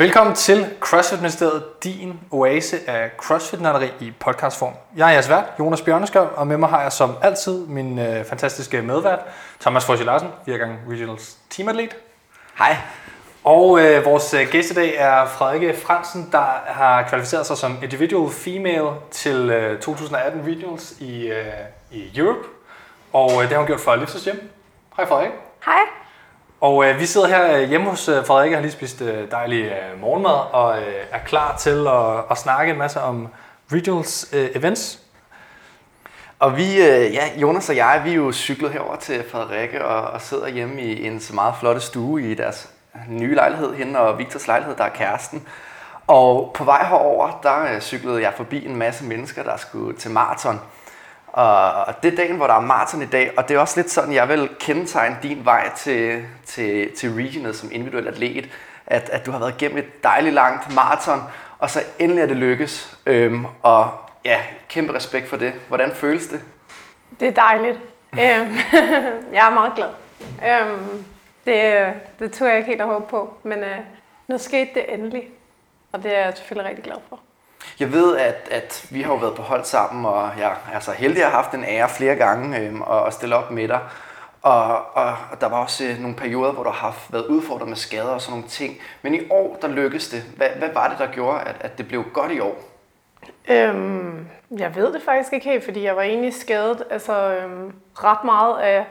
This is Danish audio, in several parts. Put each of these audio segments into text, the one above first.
Velkommen til CrossFit Ministeriet, din oase af crossfit i podcastform. Jeg er jeres vært, Jonas Bjørneskov, og med mig har jeg som altid min øh, fantastiske medvært, Thomas Forsje Larsen, fire gange Regionals teamatlet. Hej. Og øh, vores øh, gæst i dag er Frederikke Fransen, der har kvalificeret sig som individual female til øh, 2018 Regionals i, øh, i Europe. Og øh, det har hun gjort for Lifts Gym. Hej Frederik. Hej. Og øh, vi sidder her øh, hjemme hos øh, Frederikke, har lige spist øh, dejlig øh, morgenmad og øh, er klar til at, at snakke en masse om regionals øh, events. Og vi, øh, ja, Jonas og jeg, vi er jo cyklet herover til Frederikke og, og sidder hjemme i en så meget flotte stue i deres nye lejlighed, hende og Victors lejlighed, der er kæresten. Og på vej herover, der øh, cyklede jeg forbi en masse mennesker, der skulle til maraton. Og det er dagen, hvor der er maraton i dag, og det er også lidt sådan, jeg vil kendetegne din vej til, til, til regionet som individuel atlet, at, at du har været igennem et dejligt langt maraton, og så endelig er det lykkes. Øhm, og ja, kæmpe respekt for det. Hvordan føles det? Det er dejligt. øhm, jeg er meget glad. Øhm, det, det tog jeg ikke helt at håbe på, men øh, nu skete det endelig, og det er jeg selvfølgelig rigtig glad for. Jeg ved, at, at vi har jo været på hold sammen, og jeg er så heldig at have haft en ære flere gange øhm, at stille op med dig. Og, og, og der var også øh, nogle perioder, hvor du har haft, været udfordret med skader og sådan nogle ting. Men i år, der lykkedes det. Hvad, hvad var det, der gjorde, at, at det blev godt i år? Øhm, jeg ved det faktisk ikke helt, fordi jeg var egentlig skadet altså, øhm, ret meget af,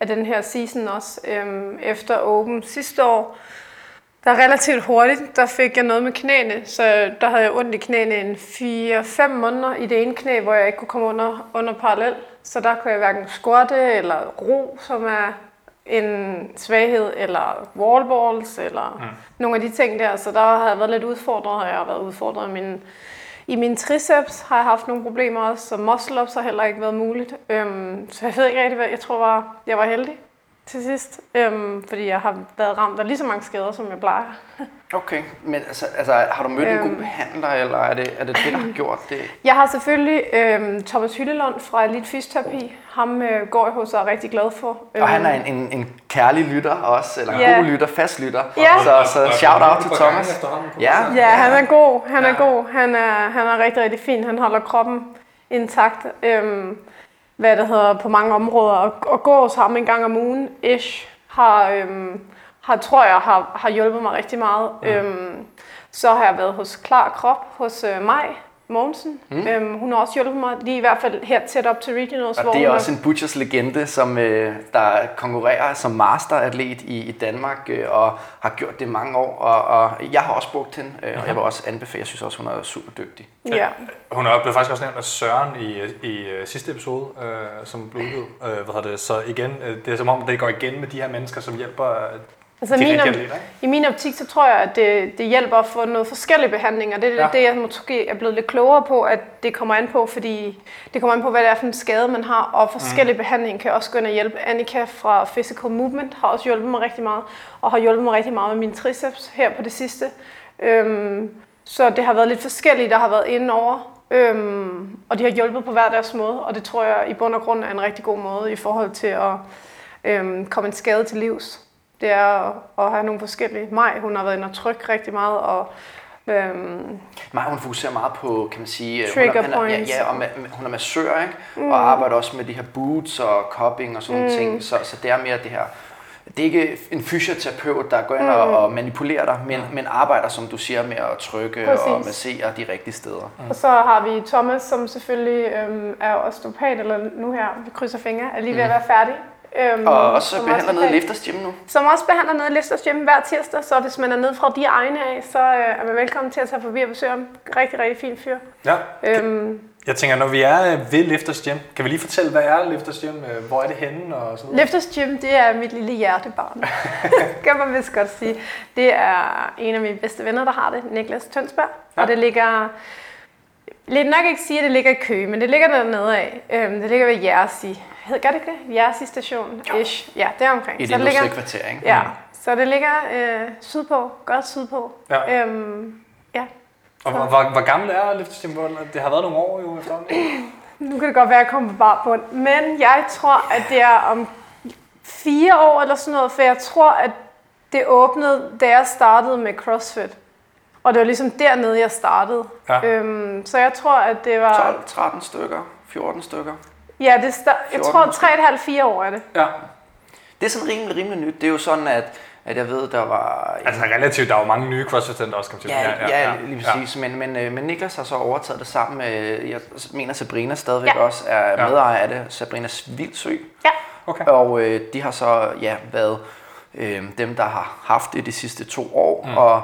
af den her season også. Øhm, efter Open sidste år, der relativt hurtigt, der fik jeg noget med knæene, så der havde jeg ondt i knæene en 4-5 måneder i det ene knæ, hvor jeg ikke kunne komme under, under parallel. Så der kunne jeg hverken squatte eller ro, som er en svaghed, eller wallballs, eller mm. nogle af de ting der. Så der har jeg været lidt udfordret, og jeg har været udfordret i min, i min triceps har jeg haft nogle problemer også, så muscle-ups har heller ikke været muligt. Øhm, så jeg ved ikke rigtig, hvad jeg tror, var, jeg var heldig til sidst, øhm, fordi jeg har været ramt af lige så mange skader, som jeg plejer. Okay, men altså, altså har du mødt øhm, en god øhm. behandler, eller er det, er det det, der har gjort det? Jeg har selvfølgelig øhm, Thomas Hyllelund fra Elite Fysioterapi. Ham øh, går jeg hos og er rigtig glad for. Og han er en, en, en kærlig lytter også, eller en yeah. god lytter, fast lytter. Yeah. Så, så shout out til Thomas. Ja. ja, han er god, han er god. Han er, han er rigtig, rigtig fin. Han holder kroppen intakt. Øhm, hvad det hedder, på mange områder. Og, og gå ham en gang om ugen, ish, har, øhm, har, tror jeg, har, har hjulpet mig rigtig meget. Ja. Øhm, så har jeg været hos Klar Krop, hos øh, mig, Mogensen. Mm. Øhm, hun har også hjulpet mig lige i hvert fald her tæt op til Regionals. Og det er også en Butchers legende, som øh, der konkurrerer som masteratlet i, i Danmark øh, og har gjort det mange år. Og, og jeg har også brugt hende, øh, og jeg vil også anbefale, jeg synes også, hun er super dygtig. Ja. ja. Hun er blevet faktisk også nævnt af Søren i, i uh, sidste episode, øh, som blev udgivet. Øh, hvad det? Så igen, øh, det er som om, det går igen med de her mennesker, som hjælper Altså min op- I min optik, så tror jeg, at det, det hjælper at få noget forskellige behandlinger. Det er ja. det, jeg måske er blevet lidt klogere på, at det kommer an på, fordi det kommer an på, hvad det er for en skade, man har, og forskellige mm. behandlinger kan også gå ind og hjælpe. Annika fra Physical Movement har også hjulpet mig rigtig meget, og har hjulpet mig rigtig meget med min triceps her på det sidste. Øhm, så det har været lidt forskelligt, der har været inde over, øhm, og de har hjulpet på hver deres måde, og det tror jeg i bund og grund er en rigtig god måde i forhold til at øhm, komme en skade til livs det er at, have nogle forskellige. Maj, hun har været inde og trykke rigtig meget, og Øhm, Maj, hun fokuserer meget på, kan man sige, trigger hun er, points. Ja, ja og hun er massør, ikke? Mm. og arbejder også med de her boots og cupping og sådan mm. nogle ting, så, så det er mere det her, det er ikke en fysioterapeut, der går ind mm. og, og manipulerer dig, men, men arbejder, som du siger, med at trykke Præcis. og massere de rigtige steder. Mm. Og så har vi Thomas, som selvfølgelig øhm, er osteopat, eller nu her, vi krydser fingre, er lige ved mm. at være færdig Øhm, og også behandler noget i Lifters Gym nu. Som også behandler noget i Lifters Gym hver tirsdag, så hvis man er nede fra de egne af, så øh, er man velkommen til at tage forbi og besøge ham. Rigtig, rigtig fin fyr. Ja. Øhm, jeg tænker, når vi er øh, ved Lifters Gym, kan vi lige fortælle, hvad er Lifters Gym? Øh, hvor er det henne? Og sådan noget? Lifters Gym, det er mit lille hjertebarn. kan man vist godt sige. Det er en af mine bedste venner, der har det, Niklas Tønsberg. Ja. Og det ligger lidt nok ikke sige, at det ligger i Køge, men det ligger dernede af. Øhm, det ligger ved Jersi. Gør det ikke det? Jersi station ish. Ja, det er omkring. I det ligger, kvarter, ikke? Ja, så det ligger øh, sydpå, godt sydpå. Ja. Øhm, ja. Og hvor, hvor, hvor gammel er Løftestimbolen? Det har været nogle år jo efterhånden. nu kan det godt være, at jeg kommer på bar på men jeg tror, at det er om fire år eller sådan noget, for jeg tror, at det åbnede, da jeg startede med CrossFit. Og det var ligesom dernede, jeg startede. Ja. Øhm, så jeg tror, at det var... 12, 13 stykker, 14 stykker. Ja, det sta- jeg 14 tror måske. 3,5-4 år er det. Ja. Det er sådan rimelig, rimelig nyt. Det er jo sådan, at, at jeg ved, der var... Altså relativt, der er jo mange nye CrossFit-center også, kan man sige. Ja, ja, ja, lige præcis. Ja. Men, men, øh, men Niklas har så overtaget det sammen med, jeg mener Sabrina stadigvæk Ja. også er Ja. medejer af det, Sabrina Vildsø. Ja. Okay. Og øh, de har så ja, været øh, dem, der har haft det de sidste to år. Mm. Og,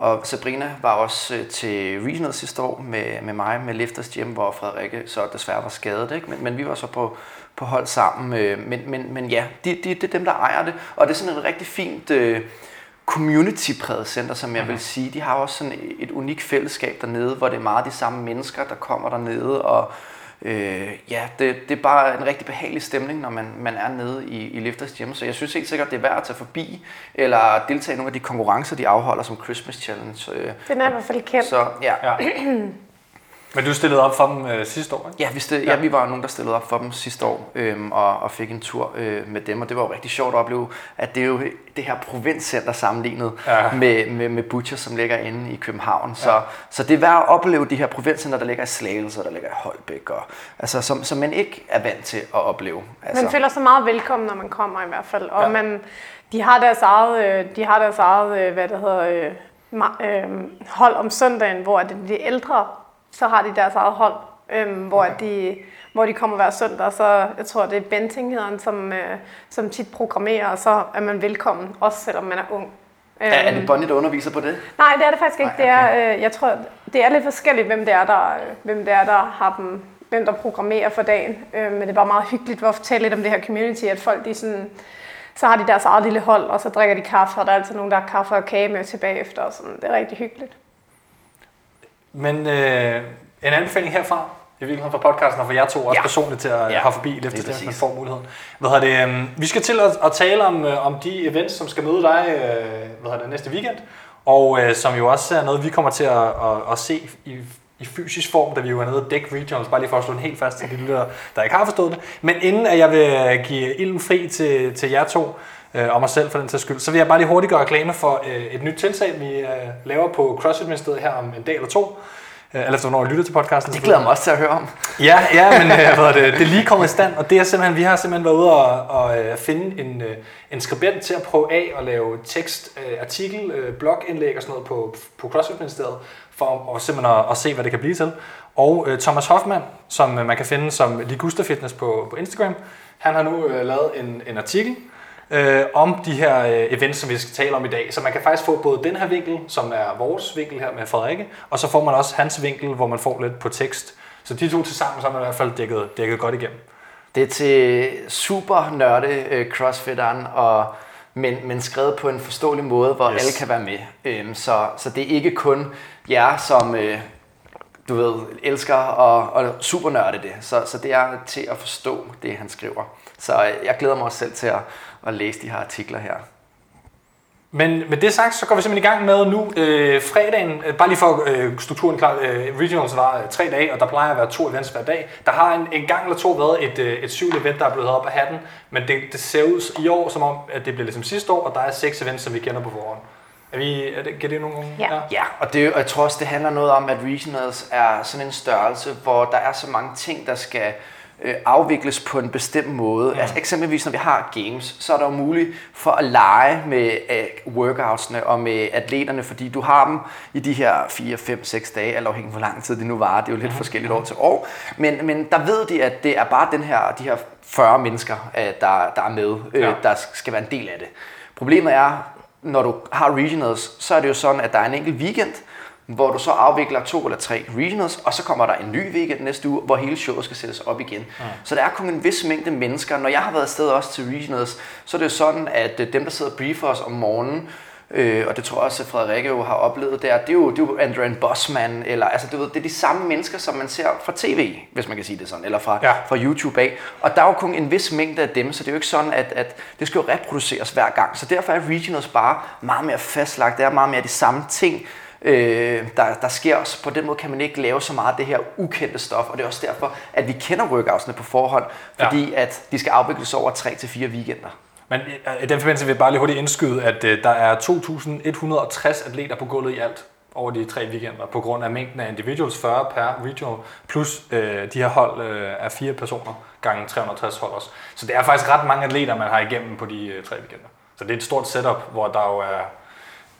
og Sabrina var også øh, til Regional sidste år med, med mig med Lifters Gym, hvor Frederikke så desværre var skadet. Ikke? Men, men vi var så på, på hold sammen. Øh, men, men, men ja, de, de, det er dem, der ejer det. Og det er sådan et rigtig fint... Øh, community-præget center, som jeg vil sige. De har også sådan et unikt fællesskab dernede, hvor det er meget de samme mennesker, der kommer dernede, og øh, ja, det, det er bare en rigtig behagelig stemning, når man, man er nede i, i Lifters Gym. Så jeg synes helt sikkert, det er værd at tage forbi, eller deltage i nogle af de konkurrencer, de afholder, som Christmas Challenge. Øh, Den er i hvert fald kendt. så ja, Ja. Men du stillede op for dem øh, sidste år, ikke? Ja, vi, stil, ja. ja, vi var nogen, der stillede op for dem sidste år øhm, og, og fik en tur øh, med dem, og det var jo rigtig sjovt at opleve, at det er jo det her provinscenter sammenlignet Ja. med, med, med Butcher, som ligger inde i København. Så, ja. så det er værd at opleve de her provinscenter, der ligger i Slagelse, og der ligger i Holbæk, og, altså, som, som man ikke er vant til at opleve. Altså, Man føler sig meget velkommen, når man kommer i hvert fald. Og Ja. man, de har deres eget, øh, de har deres eget øh, hvad det hedder, øh, øh, hold om søndagen, hvor det er de ældre, så har de deres eget hold, øh, hvor, Okay. de, hvor de kommer hver søndag. Så jeg tror, det er Benting, hedder han, som, øh, som tit programmerer, og så er man velkommen, også selvom man er ung. er, er Øhm, det Bonnie, der underviser på det? Nej, det er det faktisk ikke. Nej, Det er, øh, jeg tror, det er lidt forskelligt, hvem det er, der, øh, hvem det er, der har dem, hvem der programmerer for dagen. Øh, men det bare meget hyggeligt at fortælle lidt om det her community, at folk de sådan, så har de deres eget lille hold, og så drikker de kaffe, og der er altid nogen, der har kaffe og kage med tilbage efter, og sådan. det er rigtig hyggeligt. Men øh, en anbefaling herfra, i virkeligheden fra podcasten, og for jer to også ja. Personligt til at ja. Have forbi Lifters Gym, hvis man får muligheden. Hvad hedder det, øh, vi skal til at, at tale om, øh, om de events, som skal møde dig øh, hvad det, næste weekend, og øh, som jo også er noget, vi kommer til at, at, at se i, i fysisk form, da vi jo er nede og dække regionals, bare lige for at slå den helt fast til de lyttere, der ikke har forstået det. Men inden at jeg vil give ilden fri til, til jer to, øh, og mig selv for den sags skyld, så vil jeg bare lige hurtigt gøre reklame for øh, et nyt tiltag, vi øh, laver på CrossFit Ministeriet her om en dag eller to. Øh, eller efter hvornår I lytter til podcasten. Det glæder mig også til at høre om. Ja, ja, men øh, hvad det, det er lige kommet i stand, og det er simpelthen, vi har simpelthen været ude og, og øh, finde en, øh, en skribent til at prøve af at lave tekst, øh, artikel, øh, blogindlæg og sådan noget på, på CrossFit Ministeriet, for at, simpelthen at, at se, hvad det kan blive til. Og øh, Thomas Hoffmann, som øh, man kan finde som Ligusta Fitness på, på Instagram, han har nu øh, lavet en, en artikel, øh, om de her øh, events, som vi skal tale om i dag. Så man kan faktisk få både den her vinkel, som er vores vinkel her med Frederikke, og så får man også hans vinkel, hvor man får lidt på tekst. Så de to til sammen, så har man i hvert fald dækket, dækket godt igennem. Det er til super nørde øh, crossfitteren, og, men, men skrevet på en forståelig måde, hvor Yes. alle kan være med. Øhm, så, så det er ikke kun jer, som øh, du ved, elsker og, og super nørde det. Så, så det er til at forstå det, han skriver. Så øh, jeg glæder mig også selv til at, at læse de her artikler her. Men med det sagt, så går vi simpelthen i gang med nu øh, fredagen. Øh, bare lige for øh, strukturen klar. Øh, regionals var øh, tre dage, og der plejer at være to events hver dag. Der har en, en gang eller to været et, øh, et syvende event, der er blevet op af hatten. Men det, det ser ud i år, som om at det bliver ligesom sidste år, og der er seks events, som vi kender på forhånd. Er vi, er det, giver det nogen? Ja. Ja, og, det, og jeg tror også, det handler noget om, at regionals er sådan en størrelse, hvor der er så mange ting, der skal øh, afvikles på en bestemt måde. Altså, eksempelvis når vi har games, så er der jo muligt for at lege med øh, workoutsene og med atleterne, fordi du har dem i de her 4, 5, 6 dage, alt afhængig af, hvor lang tid det nu varer. Det er jo lidt forskelligt år til år. Men, men der ved de, at det er bare den her, de her 40 mennesker, øh, der, der er med, øh, Ja. ja. der skal være en del af det. Problemet er, når du har regionals, så er det jo sådan, at der er en enkelt weekend, hvor du så afvikler to eller tre regionals, og så kommer der en ny weekend næste uge, hvor hele showet skal sættes op igen. Ja. Så der er kun en vis mængde mennesker. Når jeg har været afsted også til regionals, så er det jo sådan, at øh, dem, der sidder og briefer os om morgenen, øh, og det tror jeg også, at Frederikke jo har oplevet der, det er jo, det er jo Andrew Bossman, eller altså, du ved, det er de samme mennesker, som man ser fra tv, hvis man kan sige det sådan, eller fra, ja. fra YouTube af. Og der er jo kun en vis mængde af dem, så det er jo ikke sådan, at, at det skal jo reproduceres hver gang. Så derfor er regionals bare meget mere fastlagt. Det er meget mere de samme ting, øh, der, der sker også. På den måde kan man ikke lave så meget af det her ukendte stof, og det er også derfor, at vi kender workoutsene på forhånd, Ja. fordi at de skal afvikles over 3-4 weekender. Men øh, i den forbindelse vil jeg bare lige hurtigt indskyde, at øh, der er 2.160 atleter på gulvet i alt. over de tre weekender, på grund af mængden af individuals 40 per regional, plus øh, de her hold øh, er fire personer gange 360 hold også. Så det er faktisk ret mange atleter, man har igennem på de øh, tre weekender. Så det er et stort setup, hvor der jo er,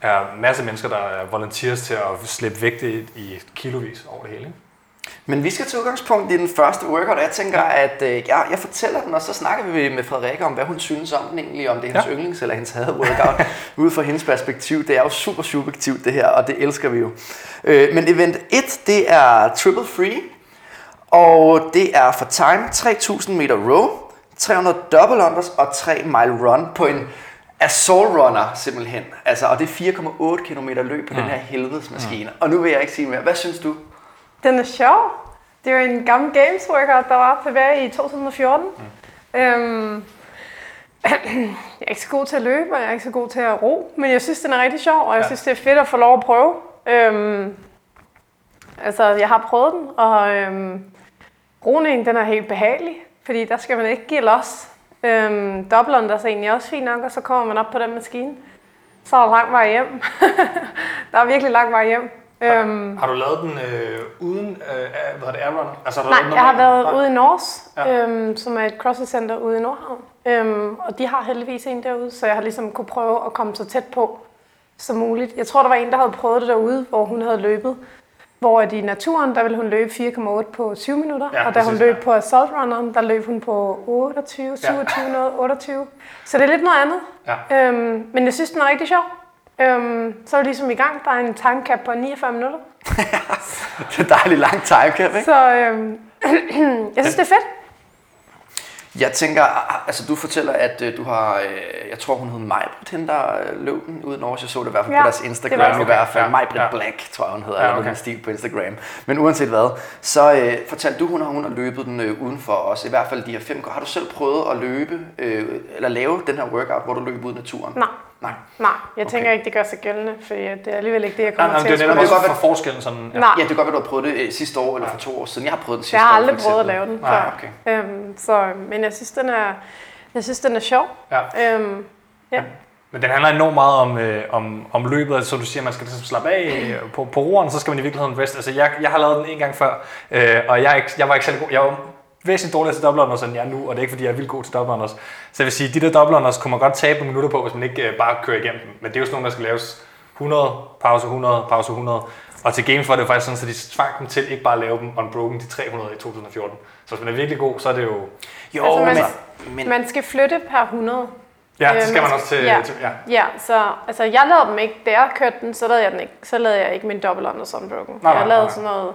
er masser af mennesker, der er volunteers til at slippe vægte i, i kilovis over det hele. Ikke? Men vi skal til udgangspunkt i den første workout, og jeg tænker, at øh, jeg, jeg fortæller den, og så snakker vi med Frederikke om, hvad hun synes om den egentlig, om det er hendes ja. yndlings eller hendes havde workout, ud fra hendes perspektiv. Det er jo super subjektivt det her, og det elsker vi jo. Øh, men event 1, det er triple free, og det er for time 3000 meter row, 300 double unders og 3 mile run på en assault runner simpelthen. Altså, og det er 4,8 km løb på mm. den her helvedesmaskine. Mm. Og nu vil jeg ikke sige mere. Hvad synes du? Den er sjov. Det er jo en gammel games workout, der var tilbage i 2014. Mm. Øhm, jeg er ikke så god til at løbe, og jeg er ikke så god til at ro, men jeg synes, den er rigtig sjov, og jeg ja. synes, det er fedt at få lov at prøve. Øhm, altså, jeg har prøvet den, og øhm, roningen, den er helt behagelig, fordi der skal man ikke give los. Øhm, Dobleren der er egentlig også fint nok, og så kommer man op på den maskine. Så er der lang vej hjem. der er virkelig lang vej hjem. Øhm, har du lavet den øh, uden øh, hvad det, Aron? Altså, har du nej, lavet jeg har været nej. ude i Nors, ja. øhm, som er et CrossFit Center ude i Nordhavn. Øhm, og de har heldigvis en derude, så jeg har ligesom kunne prøve at komme så tæt på som muligt. Jeg tror, der var en, der havde prøvet det derude, hvor hun havde løbet. Hvor i naturen, der ville hun løbe 4,8 på 7 minutter, ja, og da hun løb ja. på Assault Runneren, der løb hun på 28, 27, ja. 28. Så det er lidt noget andet. Ja. Øhm, men jeg synes, den er rigtig sjov. Øhm, så er vi ligesom i gang. Der er en timecap på 49 minutter. det er dejligt lang timecap, ikke? Så øhm, jeg synes, det er fedt. Jeg tænker, altså du fortæller, at øh, du har, øh, jeg tror hun hed Majbrit, hende der øh, løb den uden over. Jeg så det i hvert fald ja, på deres Instagram okay. i hvert fald. Ja, Majbrit ja. Black, tror jeg hun hedder, ja, okay. eller stil på Instagram. Men uanset hvad, så øh, fortalte du, hun har, hun har løbet den øh, udenfor os, i hvert fald de her fem Har du selv prøvet at løbe, øh, eller lave den her workout, hvor du løber ud i naturen? Nej. Nej. Nej, jeg tænker okay. ikke, det gør sig gældende, for det er alligevel ikke det, jeg kommer nej, nej, til at Det er netop for forskellen sådan. Ja. Nej. ja, det kan godt være, du har prøvet det øh, sidste år eller for to år siden. Jeg har prøvet den sidste år. Jeg har aldrig år, prøvet at lave den før. Nej, okay. øhm, så, men jeg synes, den er, jeg synes, den er sjov. Ja. Øhm, ja. Men den handler enormt meget om, øh, om, om løbet, altså, som du siger, man skal ligesom slappe af øh, på, på roeren, så skal man i virkeligheden rest. Altså, jeg, jeg har lavet den en gang før, øh, og jeg, jeg var ikke særlig god. Jeg var væsentligt dårligere til double unders, end jeg er nu, og det er ikke fordi, jeg er vildt god til double unders. Så jeg vil sige, de der double unders kunne man godt tabe nogle minutter på, hvis man ikke uh, bare kører igennem dem. Men det er jo sådan nogle, der skal laves 100, pause 100, pause 100. Og til Games var det jo faktisk sådan, at de tvang dem til ikke bare at lave dem unbroken de 300 i 2014. Så hvis man er virkelig god, så er det jo... Jo, altså, man, men, men... man skal flytte per 100. Ja, det skal øh, man også til. Ja, til, ja. ja så altså, jeg lavede dem ikke, da jeg kørte den, så lavede jeg, den ikke, så lavede jeg ikke min double under unbroken. Nej, jeg lavede nej. sådan noget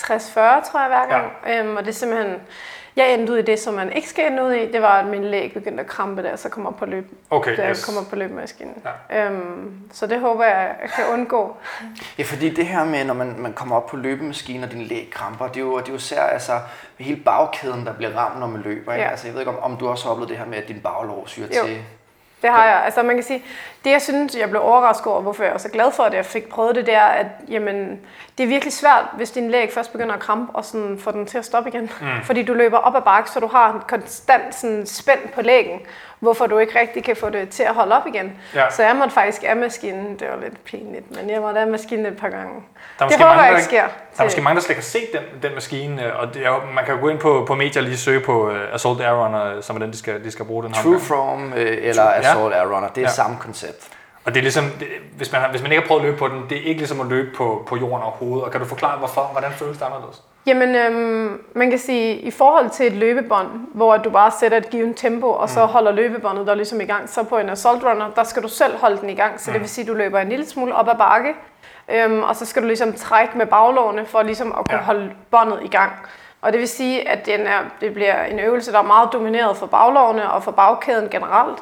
60-40, tror jeg, hver gang. Ja. Øhm, og det er simpelthen, jeg endte ud i det, som man ikke skal ende ud i. Det var, at min læg begyndte at krampe, da jeg så kom op på løb. Okay, da yes. jeg kom op på løbemaskinen. Ja. Øhm, så det håber jeg, jeg kan undgå. Ja, fordi det her med, når man, man kommer op på løbemaskinen, og din læg kramper, det er jo, det er jo især altså, hele bagkæden, der bliver ramt, når man løber. Ikke? Ja. Altså, jeg ved ikke, om, om du også har oplevet det her med, at din baglov syrer jo. til det har jeg. Altså man kan sige, det jeg synes, jeg blev overrasket over, hvorfor jeg er så glad for, at jeg fik prøvet det, det er, at jamen, det er virkelig svært, hvis din læg først begynder at krampe, og sådan få den til at stoppe igen. Mm. Fordi du løber op ad bakke, så du har en konstant sådan, spænd på lægen, hvorfor du ikke rigtig kan få det til at holde op igen. Ja. Så jeg måtte faktisk af maskinen, det var lidt pinligt, men jeg måtte af maskinen et par gange. Der det håber jeg ikke sker. Der er måske mange, der slet ikke har set den, den maskine, og det er, man kan jo gå ind på, på medier og lige søge på uh, Assault Air Runner, som er den, de skal, de skal bruge den her True From uh, eller True, Assault ja. Air Runner, det er ja. samme koncept. Og det er ligesom, det, hvis, man, hvis man ikke har prøvet at løbe på den, det er ikke ligesom at løbe på, på jorden overhovedet. Og kan du forklare, hvorfor? Hvordan føles det anderledes? Jamen, øhm, man kan sige, i forhold til et løbebånd, hvor du bare sætter et givet tempo, og så mm. holder løbebåndet der ligesom i gang, så på en assault runner, der skal du selv holde den i gang. Så mm. det vil sige, at du løber en lille smule op ad bakke, øhm, og så skal du ligesom trække med baglårene for ligesom at kunne ja. holde båndet i gang. Og det vil sige, at den er, det bliver en øvelse, der er meget domineret for baglårene og for bagkæden generelt,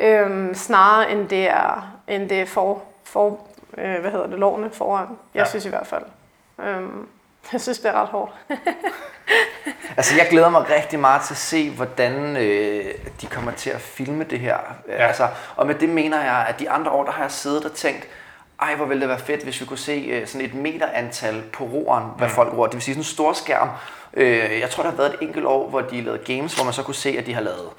øhm, snarere end det er, end det er for, for øh, hvad hedder det, lårene foran. Jeg ja. synes i hvert fald. Øhm, jeg synes, det er ret hårdt. altså, jeg glæder mig rigtig meget til at se, hvordan øh, de kommer til at filme det her. Ja. Altså, og med det mener jeg, at de andre år, der har jeg siddet og tænkt, ej, hvor ville det være fedt, hvis vi kunne se øh, sådan et meterantal på roeren, hvad mm. folk roer. Det vil sige sådan en stor skærm. Øh, jeg tror, der har været et enkelt år, hvor de lavede games, hvor man så kunne se, at de har lavet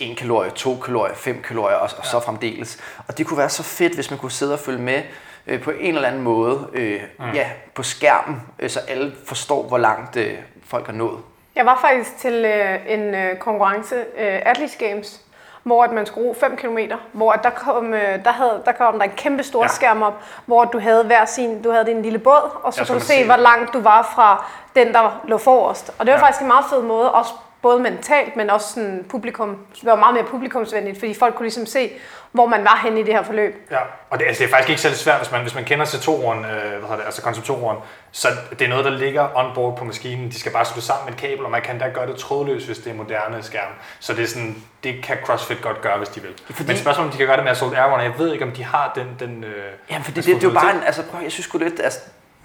1 kalorie, 2 kalorier, 5 kalorier og, og så fremdeles. Og det kunne være så fedt, hvis man kunne sidde og følge med øh, på en eller anden måde øh, mm. ja, på skærmen, øh, så alle forstår, hvor langt øh, folk har nået. Jeg var faktisk til øh, en øh, konkurrence, øh, Atlas Games, hvor at man skulle ro 5 km, hvor at der kom, øh, der, havde, der kom der en kæmpe stor ja. skærm op, hvor du havde hver sin, du havde din lille båd, og så kunne du se, se. hvor langt du var fra den, der lå forrest. Og det var ja. faktisk en meget fed måde, også både mentalt, men også sådan publikum, det var meget mere publikumsvenligt, fordi folk kunne ligesom se, hvor man var henne i det her forløb. Ja, og det, altså, det er faktisk ikke særlig svært, hvis man, hvis man kender C2'eren, øh, hvad hedder det, altså konceptoren, så det er noget, der ligger on board på maskinen. De skal bare slutte sammen med et kabel, og man kan da gøre det trådløst, hvis det er moderne skærm. Så det er sådan, det kan CrossFit godt gøre, hvis de vil. Fordi... Men spørgsmålet er, om de kan gøre det med Assault Airborne, jeg ved ikke, om de har den... den øh, Jamen, for det, det, det er jo bare en, altså prøv, jeg synes sgu lidt, altså,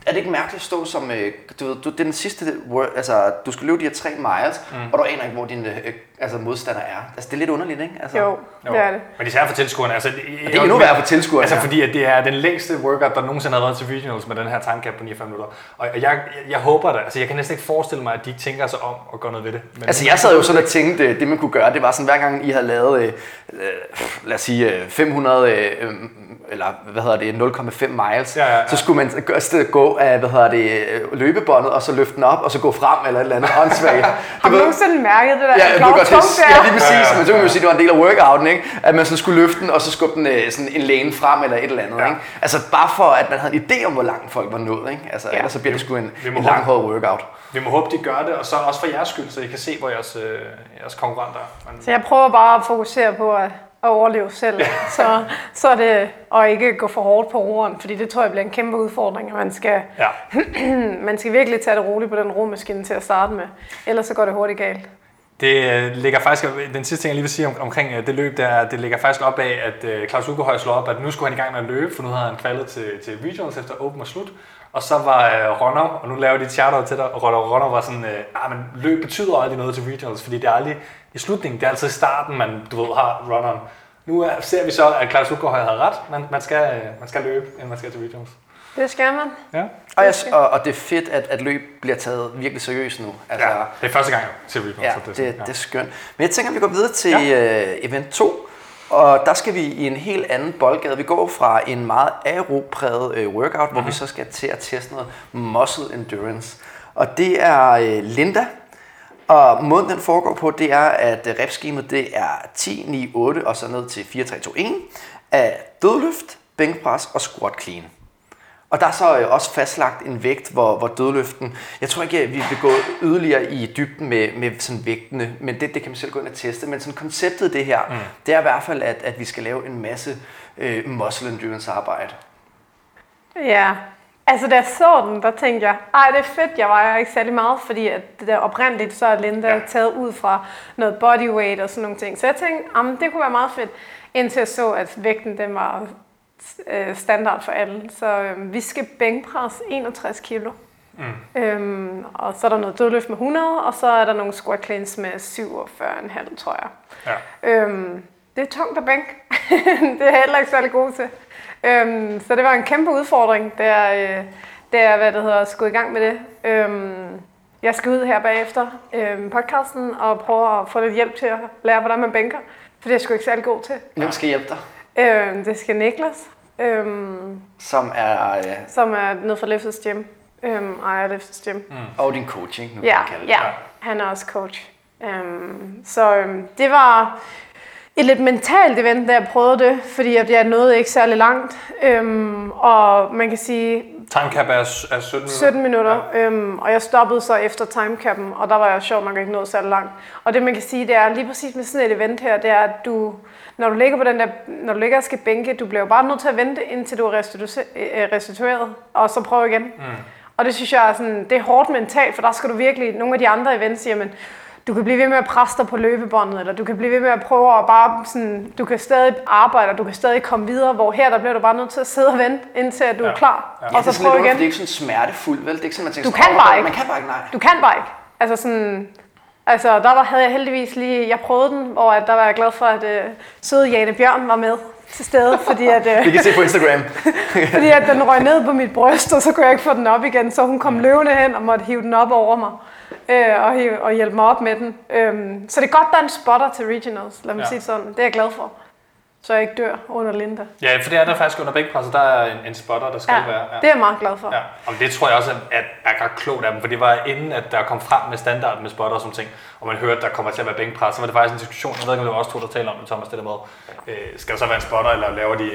er det ikke mærkeligt at stå som, øh, du ved, du, det er den sidste, word, altså, du skal løbe de her tre miles, mm. og du aner ikke, hvor din øh, altså, modstander er. Altså, det er lidt underligt, ikke? Altså, Jo, det er det. Men især for tilskuerne. Altså, det, det er endnu værre for tilskuerne, Altså, ja. fordi at det er den længste workout, der nogensinde har været til regionals med den her timecap på 49 minutter. Og jeg, jeg, jeg håber det. Altså, jeg kan næsten ikke forestille mig, at de ikke tænker sig om og gør noget ved det. Men Altså jeg sad jo sådan og tænkte, øh, det man kunne gøre, det var sådan, hver gang I havde lavet, øh, øh, lad os sige, øh, 500, øh, øh, eller hvad hedder det, 0,5 miles, Ja, ja, ja. så skulle man gå- afsted gå af, hvad hedder det, løbebåndet, og så løfte den op, og så gå frem, eller et eller andet åndssvagt. Har du nogensinde mærket det der? Ja, jeg godt, det, ja, lige præcis. Ja, Ja, ja. Men så kan man jo sige, at det var en del af workouten, ikke? At man så skulle løfte den, og så skubbe den øh, sådan en læne frem, eller et eller andet, Ja. ikke? Altså bare for, at man havde en idé om, hvor langt folk var nået, ikke? Altså, Ja. ellers så bliver det sgu en, en langhåret workout. Vi må håbe, de gør det, og så også for jeres skyld, så I kan se, hvor jeres, øh, jeres konkurrenter er. Men, Så jeg prøver bare at fokusere på at, at overleve selv, så, så er det, og ikke gå for hårdt på roeren, fordi det tror jeg bliver en kæmpe udfordring, at man skal, ja. man skal virkelig tage det roligt på den romaskine til at starte med, ellers så går det hurtigt galt. Det øh, ligger faktisk, den sidste ting, jeg lige vil sige om, omkring øh, det løb, der, er, det ligger faktisk op af, at øh, Claus Ugerhøj slår op, at nu skulle han i gang med at løbe, for nu havde han kvalet til, til regionals efter Open og slut. Og så var øh, Ronov, og nu laver de et shout til dig, og Ronov var sådan, øh, ah, men løb betyder aldrig noget til regionals, fordi det er aldrig i slutningen, det er altid i starten, man du ved, har runneren. Nu er, ser vi så, at Claus Ugerhøj havde ret, men man skal, øh, man skal løbe, inden man skal til regionals. Det skal man. Ja, Og, jeg, og, og det er fedt, at, at løb bliver taget virkelig seriøst nu. Altså, ja det er første gang til regionals. Ja, så det, sådan, det, det er skønt. Men jeg tænker, at vi går videre til ja. uh, event 2. Og der skal vi i en helt anden boldgade. Vi går fra en meget aeropræget uh, workout, mm-hmm. hvor vi så skal til at teste noget muscle endurance. Og det er uh, Linda. Og måden den foregår på, det er, at uh, repskemaet det er 10, 9, 8 og så ned til 4, 3, 2, 1 af dødløft, bænkpres og squat clean. Og der er så øh, også fastlagt en vægt, hvor, hvor dødløften... Jeg tror ikke, at vi vil gå yderligere i dybden med, med sådan vægtene, men det, det kan man selv gå ind og teste. Men sådan konceptet i det her, mm. det er i hvert fald, at, at vi skal lave en masse øh, muscle endurance arbejde. Ja, altså da jeg så den, der tænkte jeg, ej det er fedt, jeg vejer ikke særlig meget, fordi at det der oprindeligt, så er Linda Ja. taget ud fra noget bodyweight og sådan nogle ting. Så jeg tænkte, jamen, det kunne være meget fedt, indtil jeg så, at vægten den var øh, standard for alle. Så øh, vi skal bænkpresse 61 kilo. Mm. Øhm, og så er der noget dødløft med 100, og så er der nogle squat cleans med 47,5, tror jeg. Ja. Øhm, det er tungt at bænke. det er jeg heller ikke særlig god til. Øhm, så det var en kæmpe udfordring, da jeg, øh, da jeg hvad det hedder, skulle i gang med det. Øhm, jeg skal ud her bagefter øhm, podcasten og prøve at få lidt hjælp til at lære, hvordan man bænker. For det er jeg sgu ikke særlig god til. Hvem skal hjælpe dig? Øhm, det skal Niklas, øhm, Som er... Øh, som er nede fra Leftes Gym. Øhm, ejer Leftes Gym. Mm. og din coaching, nu Ja, kan kalde det. ja, han er også coach. Um, så um, det var et lidt mentalt event, da jeg prøvede det, fordi jeg, jeg nåede ikke særlig langt. Um, og man kan sige, Timecap er, er 17 minutter. 17 minutter, ja. øhm, og jeg stoppede så efter timecappen, og der var jeg sjovt nok ikke nået særlig langt. Og det man kan sige, det er lige præcis med sådan et event her, det er, at du, når du ligger på den der, når du ligger og skal bænke, du bliver jo bare nødt til at vente, indtil du er restitu- øh, restitueret, og så prøve igen. Mm. Og det synes jeg er sådan, det er hårdt mentalt, for der skal du virkelig, nogle af de andre events siger, men du kan blive ved med at presse dig på løbebåndet, eller du kan blive ved med at prøve at bare sådan, du kan stadig arbejde, og du kan stadig komme videre, hvor her, der bliver du bare nødt til at sidde og vente, indtil at du Ja. er klar, Ja. og Ja, så sådan lidt prøve igen. det er ikke sådan smertefuldt, vel? Det er ikke sådan, man tænker Du kan "Åh, bare man- ikke." Man kan bare ikke, nej. Du kan bare ikke. Altså sådan, altså der var, havde jeg heldigvis lige, jeg prøvede den, hvor at der var jeg glad for, at øh, søde Jane Bjørn var med til stede, fordi at, øh, Vi kan se på Instagram. fordi at den røg ned på mit bryst, og så kunne jeg ikke få den op igen, så hun kom løvende hen og måtte hive den op over mig. Øh, og, hive, og hjælpe mig op med den. Øhm, så det er godt, der er en spotter til regionals, lad mig Ja. ja. sige det sådan. Det er jeg glad for. så jeg ikke dør under Linda. Ja, for det er der faktisk under bænkpresset, der er en, en spotter, der skal Ja, være. det er jeg meget glad for. Ja, og det tror jeg også er, er, er ret klogt af dem, for det var inden, at der kom frem med standarden med spotter og sådan ting, og man hørte, at der kommer til at være bænkpres, så var det faktisk en diskussion, jeg ved ikke, om det var også to, der talte om det, Thomas, det der med, øh, skal der så være en spotter, eller laver de øh,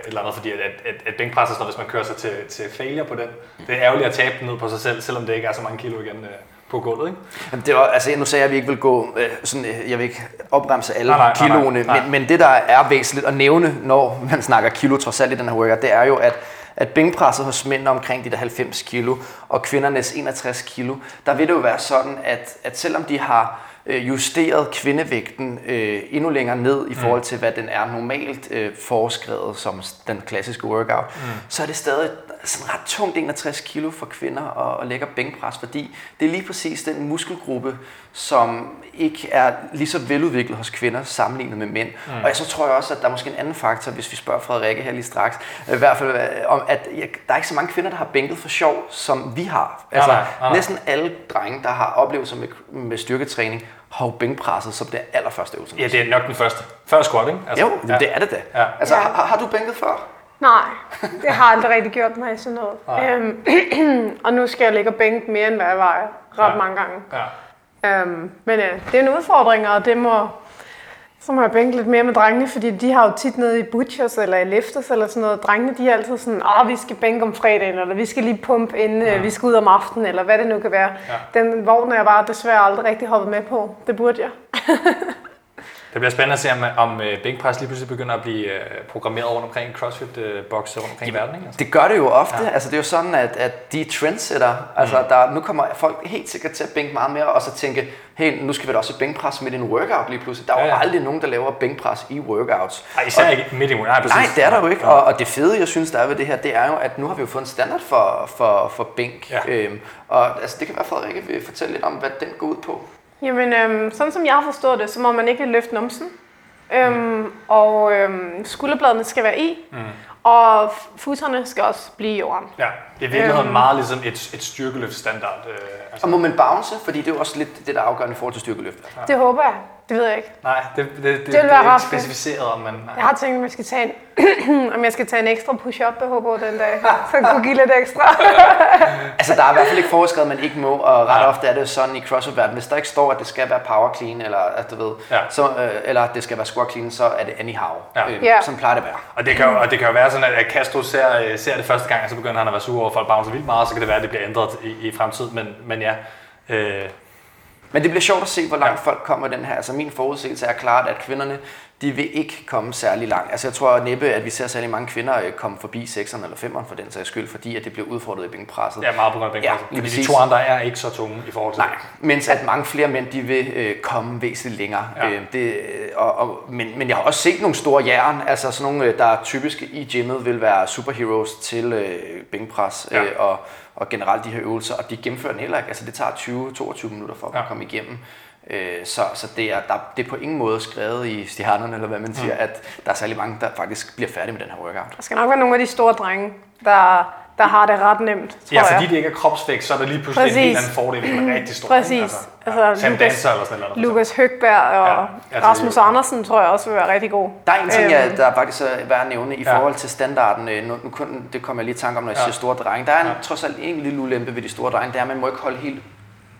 et eller andet, fordi at, at, at, at bænkpres er sådan hvis man kører sig til, til failure på den. Det er ærgerligt at tabe den ned på sig selv, selvom det ikke er så mange kilo igen øh, på gulvet, ikke? Jamen, det var, altså, nu sagde jeg, at vi ikke vil gå, øh, sådan, øh, jeg vil ikke opremse alle Nej, nej, nej, nej, kiloene, nej. Men, men det, der er væsentligt at nævne, når man snakker kilo trods alt i den her workout, det er jo, at at bænkpresset hos mænd er omkring de der 90 kilo, og kvindernes 61 kilo, der vil det jo være sådan, at, at selvom de har øh, justeret kvindevægten øh, endnu længere ned i forhold til, hvad den er normalt øh, foreskrevet som den klassiske workout, mm. så er det stadig sådan ret tungt 61 kilo for kvinder at, at lægge bænkpres, fordi det er lige præcis den muskelgruppe, som ikke er lige så veludviklet hos kvinder sammenlignet med mænd. Mm. Og så tror jeg også, at der er måske en anden faktor, hvis vi spørger Frederikke her lige straks, øh, i hvert fald øh, om, at ja, der er ikke så mange kvinder, der har bænket for sjov, som vi har. Altså, nej, nej, nej. næsten alle drenge, der har oplevelser med, med styrketræning, har jo bænkpresset som det allerførste øvelse. Ja, det er nok den første. Før squat, ikke? Jo, ja. det er det da. Ja. Altså, Ja. har, har du bænket før? Nej, det har aldrig rigtig gjort mig sådan noget. Øhm, og nu skal jeg ligge og bænke mere, end hvad jeg vejer ret Ja. mange gange. ja. Øhm, men ja, det er en udfordring, og det må, så må jeg bænke lidt mere med drengene, fordi de har jo tit nede i butchers eller i lifters eller sådan noget. Drengene, de er altid sådan, åh, vi skal bænke om fredagen, eller vi skal lige pumpe, inden ja. vi skal ud om aftenen, eller hvad det nu kan være. Ja. Den vogn er jeg bare desværre aldrig rigtig hoppet med på. Det burde jeg. Det bliver spændende at se, om, om øh, bænkpres lige pludselig begynder at blive øh, programmeret rundt omkring CrossFit-bokse rundt omkring i verden. Ikke? Altså. Det gør det jo ofte. Ja. Altså, det er jo sådan, at, at de er trendsetter. Altså, Mm. der, nu kommer folk helt sikkert til at bænke meget mere, og så tænke, hey, nu skal vi da også bænkpres midt i en workout lige pludselig. Der er jo Ja, ja. aldrig nogen, der laver bænkpres i workouts. Ej, især ikke midt i Nej, præcis. Nej, det er der jo ikke. Og, og det fede, jeg synes, der er ved det her, det er jo, at nu har vi jo fået en standard for, for, for bænk. Ja. Øhm, og altså, det kan være, Frederikke vil fortælle lidt om, hvad den går ud på. Jamen, øhm, sådan som jeg har forstået det, så må man ikke løfte numsen. Øhm, og øhm, skulderbladene skal være i, mm. og futterne skal også blive i jorden. Ja, det er i virkeligheden Øhm. meget ligesom et, et styrkeløft standard. Øh, altså, Og må man bounce, fordi det er jo også lidt det, der er afgørende i forhold til styrkeløft. Det håber jeg. Det ved jeg ikke. nej, det, det, det, det, det er rart. ikke specificeret, om man... Nej. Jeg har tænkt, om jeg skal tage en, om jeg skal tage en ekstra push-up på den dag, så jeg kunne give lidt ekstra. Altså, der er i hvert fald ikke foreskrevet, at man ikke må, og ret Nej. ofte er det sådan i CrossFit-verdenen, hvis der ikke står, at det skal være power clean, eller, at du ved, Ja. så, øh, eller at det skal være squat clean, så er det anyhow. Ja. Øh, Ja. Sådan plejer det at være. Og det, kan jo, og det kan jo være sådan, at Castro ser, øh, ser det første gang, og så begynder han at være sur over, at folk bouncer vildt meget, så kan det være, at det bliver ændret i, i fremtiden. Men, men ja, øh, Men det bliver sjovt at se, hvor langt Ja. folk kommer den her. Altså min forudsigelse er klart, at kvinderne, de vil ikke komme særlig langt. Altså jeg tror næppe, at vi ser særlig mange kvinder øh, komme forbi 6'eren eller 5'eren for den sags skyld, fordi at det bliver udfordret i bænkpresset. ja, meget på grund af Ja, bænkpresset. lige Fordi de to andre er ikke så tunge i forhold til Nej, mens at mange flere mænd, de vil øh, komme væsentligt længere. Ja. Øh, det, øh, og, og, men, men jeg har også set nogle store jern, altså sådan nogle, øh, der er typiske i gymmet, vil være superheroes til øh, bænkpres Ja. øh, og, og generelt de her øvelser, og de gennemfører den heller ikke. Altså det tager 20-22 minutter for Ja. at komme igennem. Øh, så så det, er, der, det er på ingen måde skrevet i stjernerne, eller hvad man siger, Mm. at der er særlig mange, der faktisk bliver færdige med den her workout. Der skal nok være nogle af de store drenge, der, der har det ret nemt, tror Ja, fordi jeg. de ikke er kropsvægt, så er der lige pludselig en helt Præcis. anden fordel, man er rigtig stor. Præcis. Altså, Altså, ja. Sam Lukas- Dancer eller sådan noget. Lukas Høgberg og Ja, altså, Rasmus det er Andersen tror jeg også vil være rigtig god. Der er en ting, Øhm. jeg, der er faktisk er værd at nævne i Ja. forhold til standarden. øh, Nu, nu kun, det kommer jeg lige i tanke om, når jeg Ja. siger store drenge. Der er en, Ja. trods alt en lille ulempe ved de store drenge, det er, at man må ikke holde helt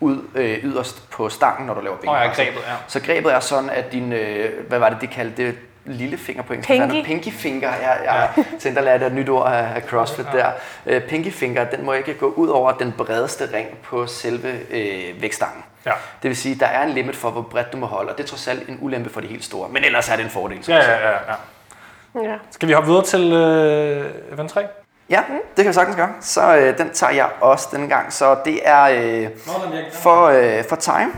ud øh, yderst på stangen, når du laver Åh oh, ja, grebet, ja. Så grebet er sådan, at din, øh, hvad var det, de kaldte det? Lillefinger på engelsk. Pinky. Er? Pinky finger. Jeg, jeg tænkte, at lære et nyt ord af af CrossFit der. Øh, pinky finger, den må ikke gå ud over den bredeste ring på selve øh, vægtstangen. Ja. Det vil sige, at der er en limit for, hvor bredt du må holde, og det er trods alt en ulempe for de helt store. Men ellers er det en fordel. Ja, ja, ja, ja. Ja. Skal vi hoppe videre til øh, event 3? Ja, det kan vi sagtens gøre. Så øh, den tager jeg også denne gang. Så det er øh, for, øh, for Time,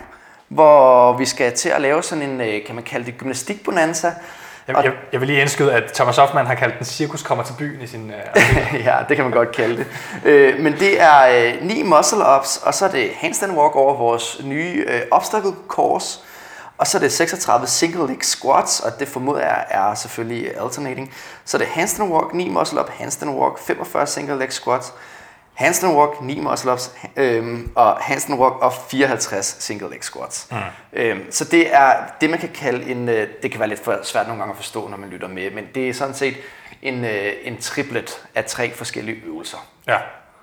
hvor vi skal til at lave sådan en, øh, kan man kalde det, gymnastikbonanza. Jeg, jeg, jeg vil lige indskyde, at Thomas Hoffmann har kaldt den cirkus kommer til byen i sin... Øh, ja, det kan man godt kalde det. Øh, men det er øh, ni muscle-ups, og så er det handstand walk over vores nye øh, obstacle course. Og så er det 36 single leg squats, og det formoder jeg er selvfølgelig alternating. Så er det handstand walk, 9 muscle up, handstand walk, 45 single leg squats, handstand walk, 9 muscle ups, øhm, og handstand walk og 54 single leg squats. Mm. Øhm, så det er det, man kan kalde en, øh, det kan være lidt for svært nogle gange at forstå, når man lytter med, men det er sådan set en, øh, en triplet af tre forskellige øvelser. Ja,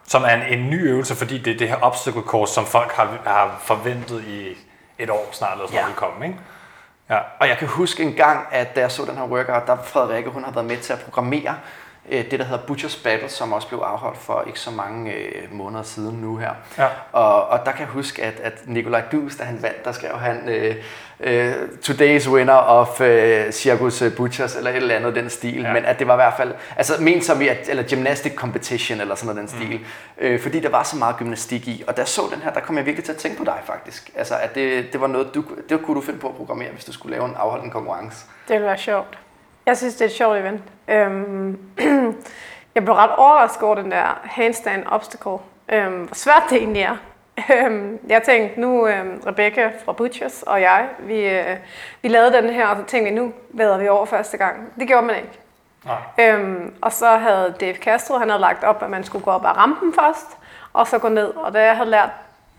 som er en, en ny øvelse, fordi det er det her obstacle course, som folk har, har forventet i et år snart, eller sådan Ja. vil komme, ikke? Ja. Og jeg kan huske en gang, at da jeg så den her workout, der Frederikke, hun har været med til at programmere det, der hedder Butcher's Battle, som også blev afholdt for ikke så mange øh, måneder siden nu her. Ja. Og, og der kan jeg huske, at, at Nikolaj Dus, da han vandt, der skrev han øh, øh, Today's winner of øh, Circus Butchers, eller et eller andet den stil. Ja. Men at det var i hvert fald, altså ment som i, at, eller gymnastic competition, eller sådan noget den stil. Mm. Øh, fordi der var så meget gymnastik i. Og da jeg så den her, der kom jeg virkelig til at tænke på dig faktisk. Altså at det, det var noget, du, det kunne du finde på at programmere, hvis du skulle lave en afholdt en konkurrence. Det ville være sjovt. Jeg synes, det er et sjovt event. Øhm, jeg blev ret overrasket over den der handstand obstacle. Øhm, hvor svært det egentlig er. Øhm, jeg tænkte, nu øhm, Rebecca fra Butchers og jeg, vi, øh, vi lavede den her, og så tænkte vi, nu vader vi over første gang. Det gjorde man ikke. Nej. Øhm, og så havde Dave Castro, han havde lagt op, at man skulle gå op ad rampen først, og så gå ned. Og da jeg havde lært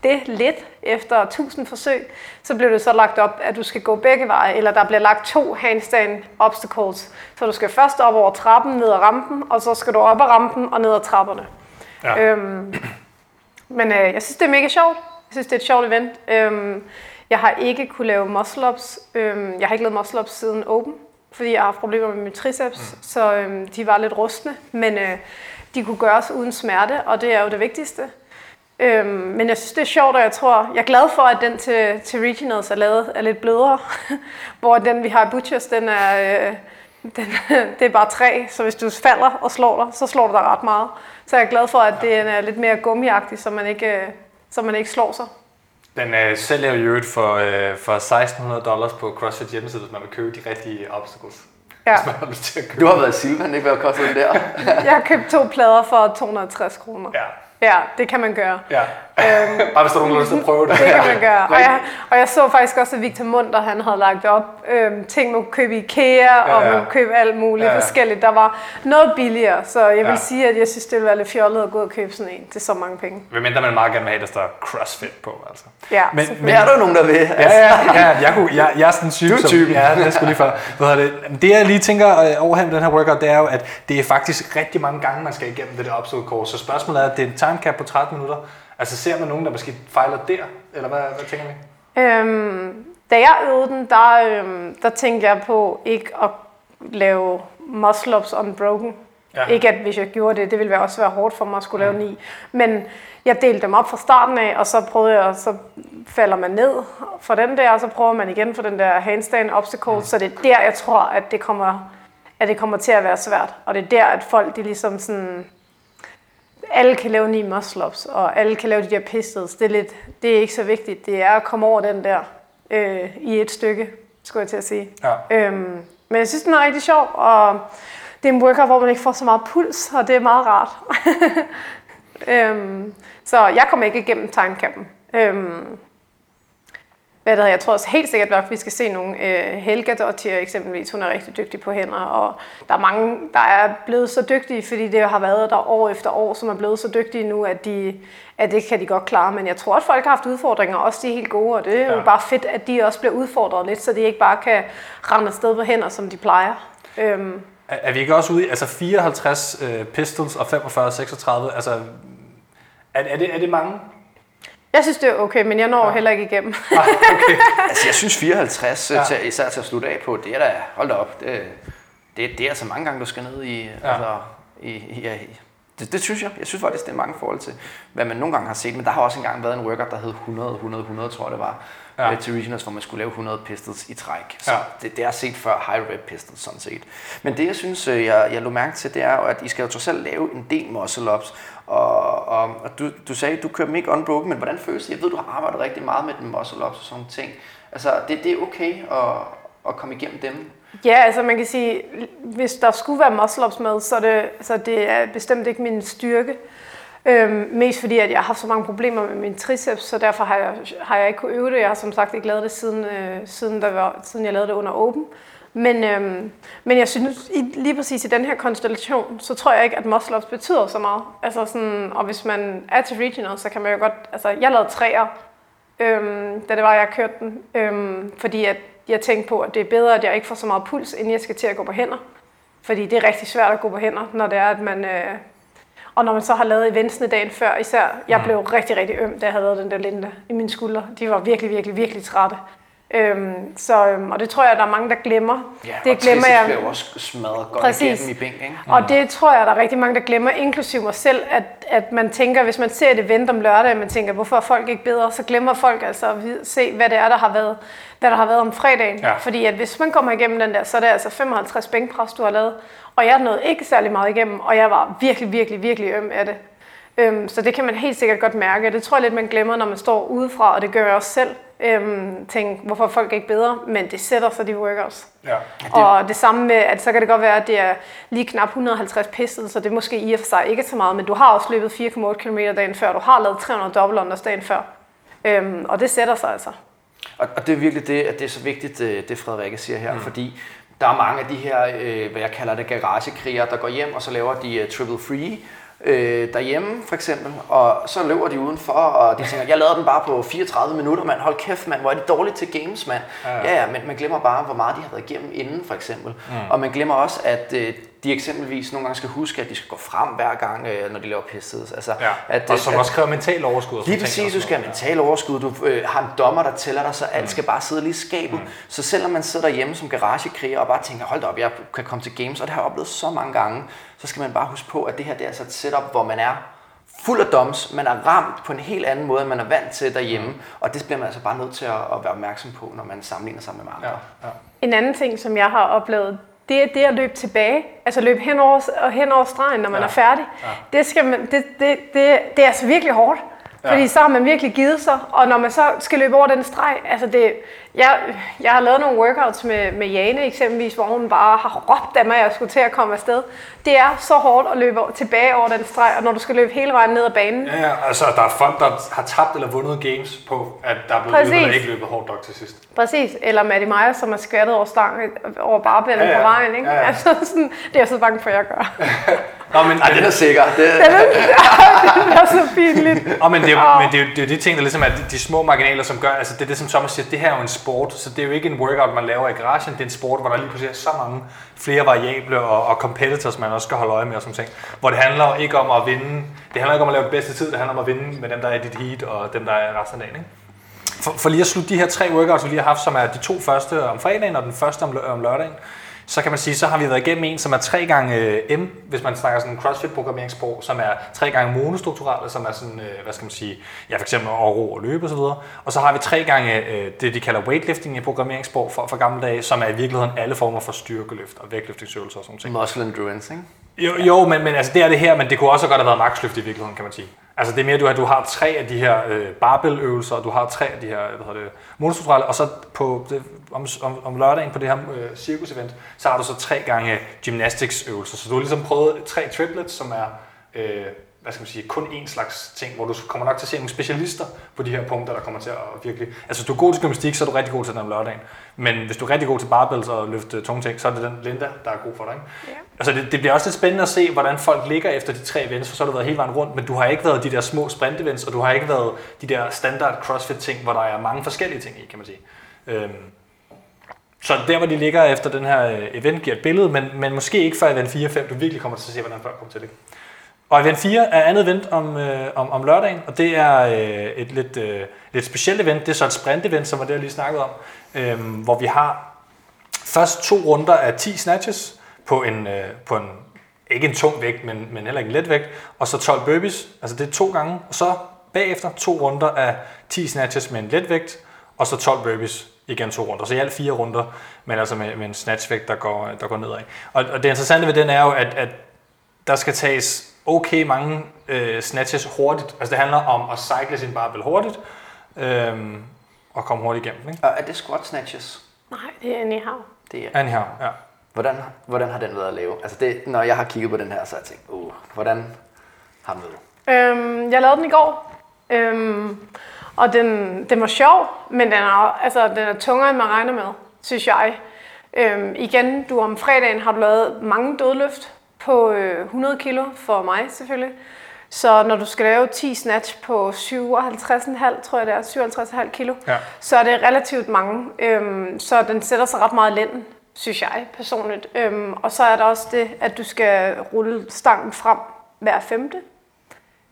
det lidt efter 1000 forsøg, så blev det så lagt op, at du skal gå begge veje, eller der bliver lagt to handstand obstacles. Så du skal først op over trappen, ned ad rampen, og så skal du op ad rampen og ned ad trapperne. Ja. Øhm, men øh, jeg synes, det er mega sjovt. Jeg synes, det er et sjovt event. Øhm, jeg har ikke kunne lave muscle-ups. Øhm, jeg har ikke lavet muscle-ups siden Open, fordi jeg har haft problemer med min triceps, mm. så øhm, de var lidt rustne. Men øh, de kunne gøres uden smerte, og det er jo det vigtigste. Øhm, men jeg synes, det er sjovt, og jeg tror, jeg er glad for, at den til, til Regionals er lavet er lidt blødere. hvor den, vi har i Butchers, den er, øh, den, det er bare træ, så hvis du falder og slår dig, så slår du dig ret meget. Så jeg er glad for, at det er lidt mere gummiagtig, så man ikke, øh, så man ikke slår sig. Den øh, sælger jo øvrigt for, øh, for 1600 dollars på CrossFit hjemmeside, hvis man vil købe de rigtige obstacles. Ja. Hvis man har lyst til at købe Du har været i Silvan, ikke? Hvad kostede den der? Jeg har købt to plader for 260 kroner. Ja, Ja, det kan man gøre. ja. Øhm, Bare hvis der er nogen, der har lyst til at prøve det. Det kan man gøre. Og jeg, og jeg så faktisk også, at Victor Munter han havde lagt op øhm, ting, man kunne købe i IKEA, og ja. man kunne købe alt muligt Ja, ja. forskelligt. Der var noget billigere, så jeg vil Ja. sige, at jeg synes, det ville være lidt fjollet at gå ud og købe sådan en til så mange penge. Hvem mindre man meget gerne vil have, der står CrossFit på, altså. Ja, Men- men, er der jo nogen, der vil? Altså, Ja, ja, ja, jeg, kunne, jeg, jeg er sådan en type, Du er som- typen. Ja, det er sgu lige for. Hvad det? det, jeg lige tænker øh, over den her workout, det er jo, at det er faktisk rigtig mange gange, man skal igennem det der course. Så spørgsmålet er, at det er en time cap på 30 minutter. Altså ser man nogen, der måske fejler der? Eller hvad, hvad tænker vi? øhm, da jeg øvede den, der, øhm, der tænkte jeg på ikke at lave muscle-ups unbroken. Ja. Ja. Ikke at hvis jeg gjorde det, det ville også være hårdt for mig at skulle lave ni. Men jeg delte dem op fra starten af, og så prøvede jeg, så falder man ned for den der, og så prøver man igen for den der handstand obstacle. Mm. Så det er der, jeg tror, at det kommer, at det kommer til at være svært. Og det er der, at folk de ligesom sådan... Alle kan lave ni muscle-ups, og alle kan lave de der pistols. Det er, lidt, det er ikke så vigtigt. Det er at komme over den der øh, i et stykke, skulle jeg til at sige. Ja. Øhm, men jeg synes, den er rigtig sjov, og det er en workout, hvor man ikke får så meget puls, og det er meget rart. øhm, så jeg kommer ikke igennem timecappen. Øhm, hvad der, jeg tror også helt sikkert, at vi skal se nogle. Øh, Helga Dottir eksempelvis, hun er rigtig dygtig på hænder, og der er mange, der er blevet så dygtige, fordi det har været der år efter år, som er blevet så dygtige nu, at, de, at det kan de godt klare. Men jeg tror, at folk har haft udfordringer, også de er helt gode, og det er jo Ja. bare fedt, at de også bliver udfordret lidt, så de ikke bare kan rende afsted på hænder, som de plejer. Øhm, Er, er vi ikke også ude i, altså 54 øh, pistols og 45 36, altså er, er, det, er det mange? Jeg synes, det er okay, men jeg når ja. heller ikke igennem. Nej, okay. Altså, jeg synes 54, Ja. ja. til, især til at slutte af på, det er da, hold da op, det, det, det er altså mange gange, du skal ned i, Ja. altså, i, i, ja, i det, det, synes jeg. Jeg synes faktisk, det er mange forhold til, hvad man nogle gange har set. Men der har også engang været en workout, der hed 100, 100, 100, tror jeg det var, Ja. til regionals, hvor man skulle lave 100 pistols i træk. Så Ja. det, det er set før high rep pistols, sådan set. Men det, jeg synes, øh, jeg, jeg lå mærke til, det er jo, at I skal jo trods alt lave en del muscle-ups. Og, og, og du, du sagde, du kører dem ikke unbroken, men hvordan føles det? Jeg ved, du har arbejdet rigtig meget med den muscle-ups og sådan nogle ting. Altså, det, det er okay at, at komme igennem dem. Ja, altså man kan sige, hvis der skulle være muscle-ups med, så er det, så det er bestemt ikke min styrke. Øhm, mest fordi, at jeg har haft så mange problemer med min triceps, så derfor har jeg, har jeg ikke kunne øve det. Jeg har som sagt ikke lavet det siden, øh, siden, der var, siden jeg lavede det under Open. Men, øhm, men jeg synes, i, lige præcis i den her konstellation, så tror jeg ikke, at muscle betyder så meget. Altså sådan, og hvis man er til regional, så kan man jo godt... Altså, jeg lavede træer, øhm, da det var, jeg kørte den. Øhm, fordi at jeg tænkte på, at det er bedre, at jeg ikke får så meget puls, inden jeg skal til at gå på hænder. Fordi det er rigtig svært at gå på hænder, når det er, at man... Øh, og når man så har lavet eventsene dagen før, især, jeg blev rigtig, rigtig øm, da jeg havde lavet den der linde i mine skuldre. De var virkelig, virkelig, virkelig trætte. Øhm, så, øhm, og det tror jeg, der er mange, der glemmer. Ja, det og glemmer jeg. jo også smadret godt Præcis. igennem i bænk, ikke? Og det tror jeg, der er rigtig mange, der glemmer, inklusive mig selv, at, at man tænker, hvis man ser et event om lørdag, man tænker, hvorfor er folk ikke bedre, så glemmer folk altså at se, hvad det er, der har været, hvad der har været om fredagen. Ja. Fordi at hvis man kommer igennem den der, så er det altså 55 bænkpres, du har lavet. Og jeg nåede ikke særlig meget igennem, og jeg var virkelig, virkelig, virkelig øm af det. Øhm, så det kan man helt sikkert godt mærke. Det tror jeg lidt, man glemmer, når man står udefra, og det gør jeg også selv. Øhm, tænk, hvorfor er folk ikke bedre? Men det sætter sig de workouts. Ja. Og det samme med, at så kan det godt være, at det er lige knap 150 pistet, så det er måske i og for sig ikke så meget, men du har også løbet 4,8 km dagen før, du har lavet 300 double unders dagen før. Øhm, og det sætter sig altså. Og, og det er virkelig det, at det er så vigtigt, øh, det Frederikke siger her, mm. fordi der er mange af de her, øh, hvad jeg kalder det, garagekrigere, der går hjem, og så laver de uh, triple free øh, derhjemme for eksempel, og så løber de udenfor, og de tænker, jeg lavede den bare på 34 minutter, mand, hold kæft, mand, hvor er de dårlige til games, mand. Ja. Ja, ja, men man glemmer bare, hvor meget de har været igennem inden, for eksempel. Mm. Og man glemmer også, at øh, de eksempelvis nogle gange skal huske, at de skal gå frem hver gang, øh, når de laver pistet. Altså, Ja. at, og som at, også kræver mental overskud. Lige præcis, du skal have mental overskud, du øh, har en dommer, der tæller dig, så alt skal bare sidde lige i skabet. Så selvom man sidder derhjemme som garagekriger og bare tænker, hold da op, jeg kan komme til games, og det har jeg oplevet så mange gange, så skal man bare huske på, at det her det er altså et setup, hvor man er fuld af doms, man er ramt på en helt anden måde, end man er vant til derhjemme, og det bliver man altså bare nødt til at, at være opmærksom på, når man sammenligner sig med andre. Ja, ja. En anden ting, som jeg har oplevet, det er det at løbe tilbage. Altså løbe hen over, og hen over stregen, når man Ja. er færdig. Det, skal man, det, det, det, det er altså virkelig hårdt. Ja. Fordi så har man virkelig givet sig, og når man så skal løbe over den streg, altså det, jeg, jeg har lavet nogle workouts med, med Jane eksempelvis, hvor hun bare har råbt af mig, at jeg skulle til at komme afsted. Det er så hårdt at løbe tilbage over den streg, og når du skal løbe hele vejen ned ad banen. Ja, ja, altså der er folk, der har tabt eller vundet games på, at der er blevet Præcis. løbet, eller ikke løbet hårdt nok til sidst. Præcis, eller Maddie Meyer, som er skvattet over stangen, over barbellen Ja, ja. på vejen. Ikke? Ja, ja. Altså, sådan, det er jeg så bange for, at jeg gør. Nå, men, Ej, den er sikker. Det, det er så pinligt. Og men det er, jo, Åh. men det er, jo, det er jo de ting, der ligesom er de, de små marginaler, som gør, altså det er det, som Thomas siger, det her er jo en sport, så det er jo ikke en workout, man laver i garagen, det er en sport, hvor der lige pludselig er så mange flere variable og, og competitors, man også skal holde øje med og sådan ting. Hvor det handler ikke om at vinde, det handler ikke om at lave det bedste tid, det handler om at vinde med dem, der er i dit heat og dem, der er resten af dagen. Ikke? For, for lige at slutte de her tre workouts, vi lige har haft, som er de to første om fredagen og den første om, lø- om lørdagen, så kan man sige, så har vi været igennem en, som er tre gange øh, M, hvis man snakker sådan en CrossFit-programmeringssprog, som er tre gange monostrukturelle, som er sådan, øh, hvad skal man sige, ja for eksempel at ro og løbe osv. Og så har vi tre gange øh, det, de kalder weightlifting i programmeringssprog for, for gamle dage, som er i virkeligheden alle former for styrkeløft og vægtløftningsøvelser og sådan ting. muscle endurance, ikke? Jo, jo men, men altså, det er det her, men det kunne også godt have været maxløft i virkeligheden, kan man sige. Altså det er mere, du har, du har tre af de her øh, barbelløvelser, og du har tre af de her hvad hedder det, monostrukturelle, og så på det, om, om, om lørdagen på det her øh, cirkus-event, så har du så tre gange gymnastics-øvelser. Så du har ligesom prøvet tre triplets, som er øh, hvad skal man sige, kun én slags ting, hvor du kommer nok til at se nogle specialister på de her punkter, der kommer til at virkelig... Altså, hvis du er god til gymnastik, så er du rigtig god til den om lørdagen. Men hvis du er rigtig god til barbells og løfte tunge ting, så er det den Linda, der er god for dig. Ikke? Ja. Altså, det, det bliver også lidt spændende at se, hvordan folk ligger efter de tre events, for så har du været hele vejen rundt, men du har ikke været de der små sprint events, og du har ikke været de der standard crossfit ting, hvor der er mange forskellige ting i, kan man sige. Øhm, så der, hvor de ligger efter den her øh, event, giver et billede, men, men måske ikke før event 4 og 5, du virkelig kommer til at se, hvordan folk kommer til ligge. Og event 4 er andet event om, øh, om, om lørdagen, og det er øh, et lidt, øh, lidt specielt event. Det er så et sprint-event, som var det, jeg lige snakkede om, øh, hvor vi har først to runder af 10 snatches på en, øh, på en ikke en tung vægt, men, men heller ikke en let vægt, og så 12 burpees, altså det er to gange, og så bagefter to runder af 10 snatches med en let vægt, og så 12 burpees igen to runder. Så i alt fire runder, men altså med, med en snatchvægt, der går, der går nedad. Og, og det interessante ved den er jo, at, at der skal tages okay mange øh, snatches hurtigt. Altså det handler om at cycle sin barbell hurtigt, øhm, og komme hurtigt igennem. Ikke? Og er det squat snatches? Nej, det er anyhow. Det er. Anyhow, ja. Hvordan, hvordan har den været at lave? Altså det, når jeg har kigget på den her, så har jeg tænkt, uh, hvordan har den været? Øhm, jeg lavede den i går, øhm, og den, den var sjov, men den er, altså, den er tungere, end man regner med, synes jeg. Øhm, igen, du om fredagen har du lavet mange dødløft på øh, 100 kilo for mig selvfølgelig. Så når du skal lave 10 snatch på 57,5, tror jeg det er, 57,5 kilo, Ja. så er det relativt mange. Øhm, så den sætter sig ret meget i lænden, synes jeg personligt. Øhm, og så er der også det, at du skal rulle stangen frem hver femte.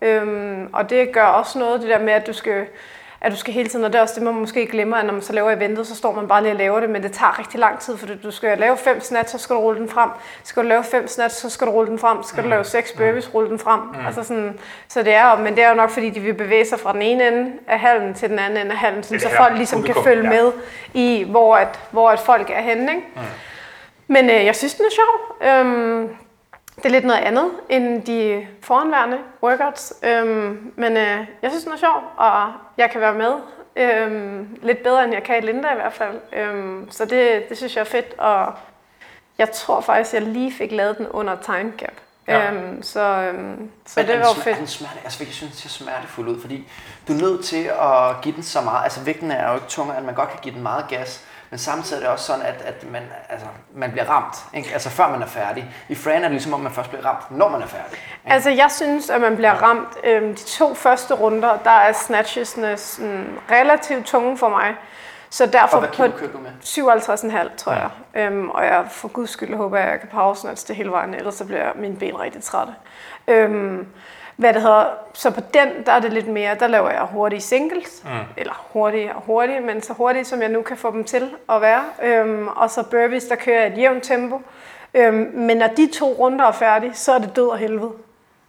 Øhm, og det gør også noget, det der med, at du skal, at du skal hele tiden, og det er også det, man måske glemmer, at når man så laver eventet, så står man bare lige og laver det, men det tager rigtig lang tid, for du skal lave fem snatch, så skal du rulle den frem. Skal du lave fem snatch, så skal du rulle den frem. Skal du lave seks burpees, rulle den frem. Mm. Altså sådan, så det er men det er jo nok, fordi de vil bevæge sig fra den ene ende af hallen til den anden ende af hallen, sådan, så folk ligesom publikum, kan følge ja. med i, hvor, at, hvor at folk er henne. Ikke? Mm. Men øh, jeg synes, den er sjov. Øhm, det er lidt noget andet end de foranværende workouts, øhm, men øh, jeg synes, den er sjov, og jeg kan være med. Øhm, lidt bedre, end jeg kan i Linda i hvert fald. Øhm, så det, det synes jeg er fedt, og jeg tror faktisk, jeg lige fik lavet den under time gap. Ja. Øhm, så øhm, så Men det var smer- fedt. er den smerte, altså jeg synes, det ser smertefuld ud, fordi du er nødt til at give den så meget, altså vægten er jo ikke tung, at man godt kan give den meget gas, men samtidig er det også sådan, at, at man, altså, man bliver ramt, ikke? altså før man er færdig. I Fran er det ligesom, om man først bliver ramt, når man er færdig. Ikke? Altså, jeg synes, at man bliver ramt. Øhm, de to første runder, der er snatchesne sådan relativt tunge for mig. Så derfor og hvad på kilo med? 57,5, tror jeg. Øhm, og jeg for guds skyld håber, at jeg kan power snatch det hele vejen, ellers så bliver mine ben rigtig trætte. Øhm, hvad det hedder, så på den, der er det lidt mere, der laver jeg hurtige singles, mm. eller hurtige og hurtige, men så hurtige, som jeg nu kan få dem til at være. Øhm, og så burpees, der kører jeg et jævnt tempo. Øhm, men når de to runder er færdige, så er det død og helvede.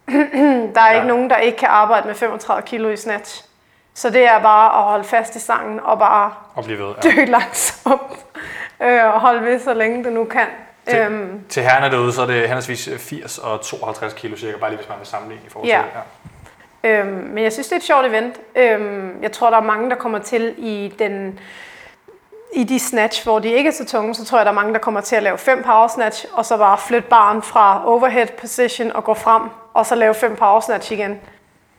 der er ja. ikke nogen, der ikke kan arbejde med 35 kilo i snatch. Så det er bare at holde fast i sangen og bare Og blive ved. Ja. dø langsomt. Øh, og holde ved, så længe du nu kan. Til, Øhm, til herrerne derude, så er det henholdsvis 80 og 52 kilo cirka, bare lige hvis man vil sammenligne i forhold Ja. til ja. øhm, men jeg synes, det er et sjovt event. Øhm, jeg tror, der er mange, der kommer til i den i de snatch, hvor de ikke er så tunge, så tror jeg, der er mange, der kommer til at lave fem power snatch, og så bare flytte barn fra overhead position og gå frem, og så lave fem power snatch igen.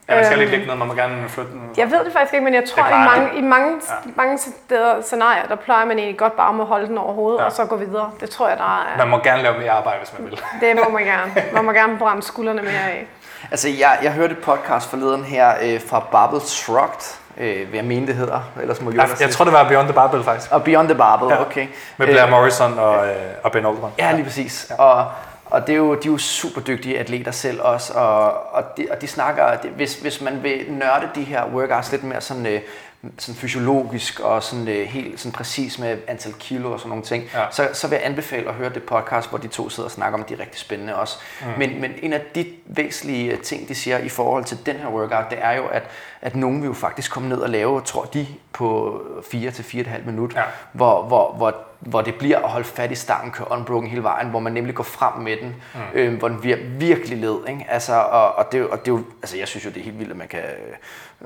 Ja, man skal Øhm, ikke ligge noget, man må gerne flytte den. Jeg ved det faktisk ikke, men jeg tror, i mange, i mange, ja. mange steder, scenarier, der plejer man egentlig godt bare med at holde den over hovedet, Ja. og så gå videre. Det tror jeg, der er. Man må gerne lave mere arbejde, hvis man vil. Det må man gerne. Man må gerne brænde skuldrene mere af. Altså, jeg, jeg hørte et podcast forleden her øh, fra Barbell Shrugged, øh, hvad jeg mener det hedder, ellers må Jeg, Jonas jeg tror, det var Beyond the Barbell faktisk. Og Beyond the Barbell, Ja. okay. Med Blair Øh, Morrison og, øh, og Ben Oldman. Ja, lige præcis. Ja. Og, og det er jo, de er jo super dygtige atleter selv også, og, og, de, og de snakker, det, hvis, hvis man vil nørde de her workouts lidt mere sådan, øh, sådan fysiologisk og sådan øh, helt sådan præcis med antal kilo og sådan nogle ting, Ja. så, så vil jeg anbefale at høre det podcast, hvor de to sidder og snakker om, de er rigtig spændende også. Mm. Men, men en af de væsentlige ting, de siger i forhold til den her workout, det er jo, at, at nogen vil jo faktisk komme ned og lave, tror de, på 4 til 4,5 minut, Ja. hvor, hvor, hvor, hvor det bliver at holde fat i stangen, køre unbroken hele vejen, hvor man nemlig går frem med den, mm. øh, hvor den bliver virkelig led. Ikke? Altså, og, og, det, er jo- og det er jo, altså jeg synes jo, det er helt vildt, at man kan,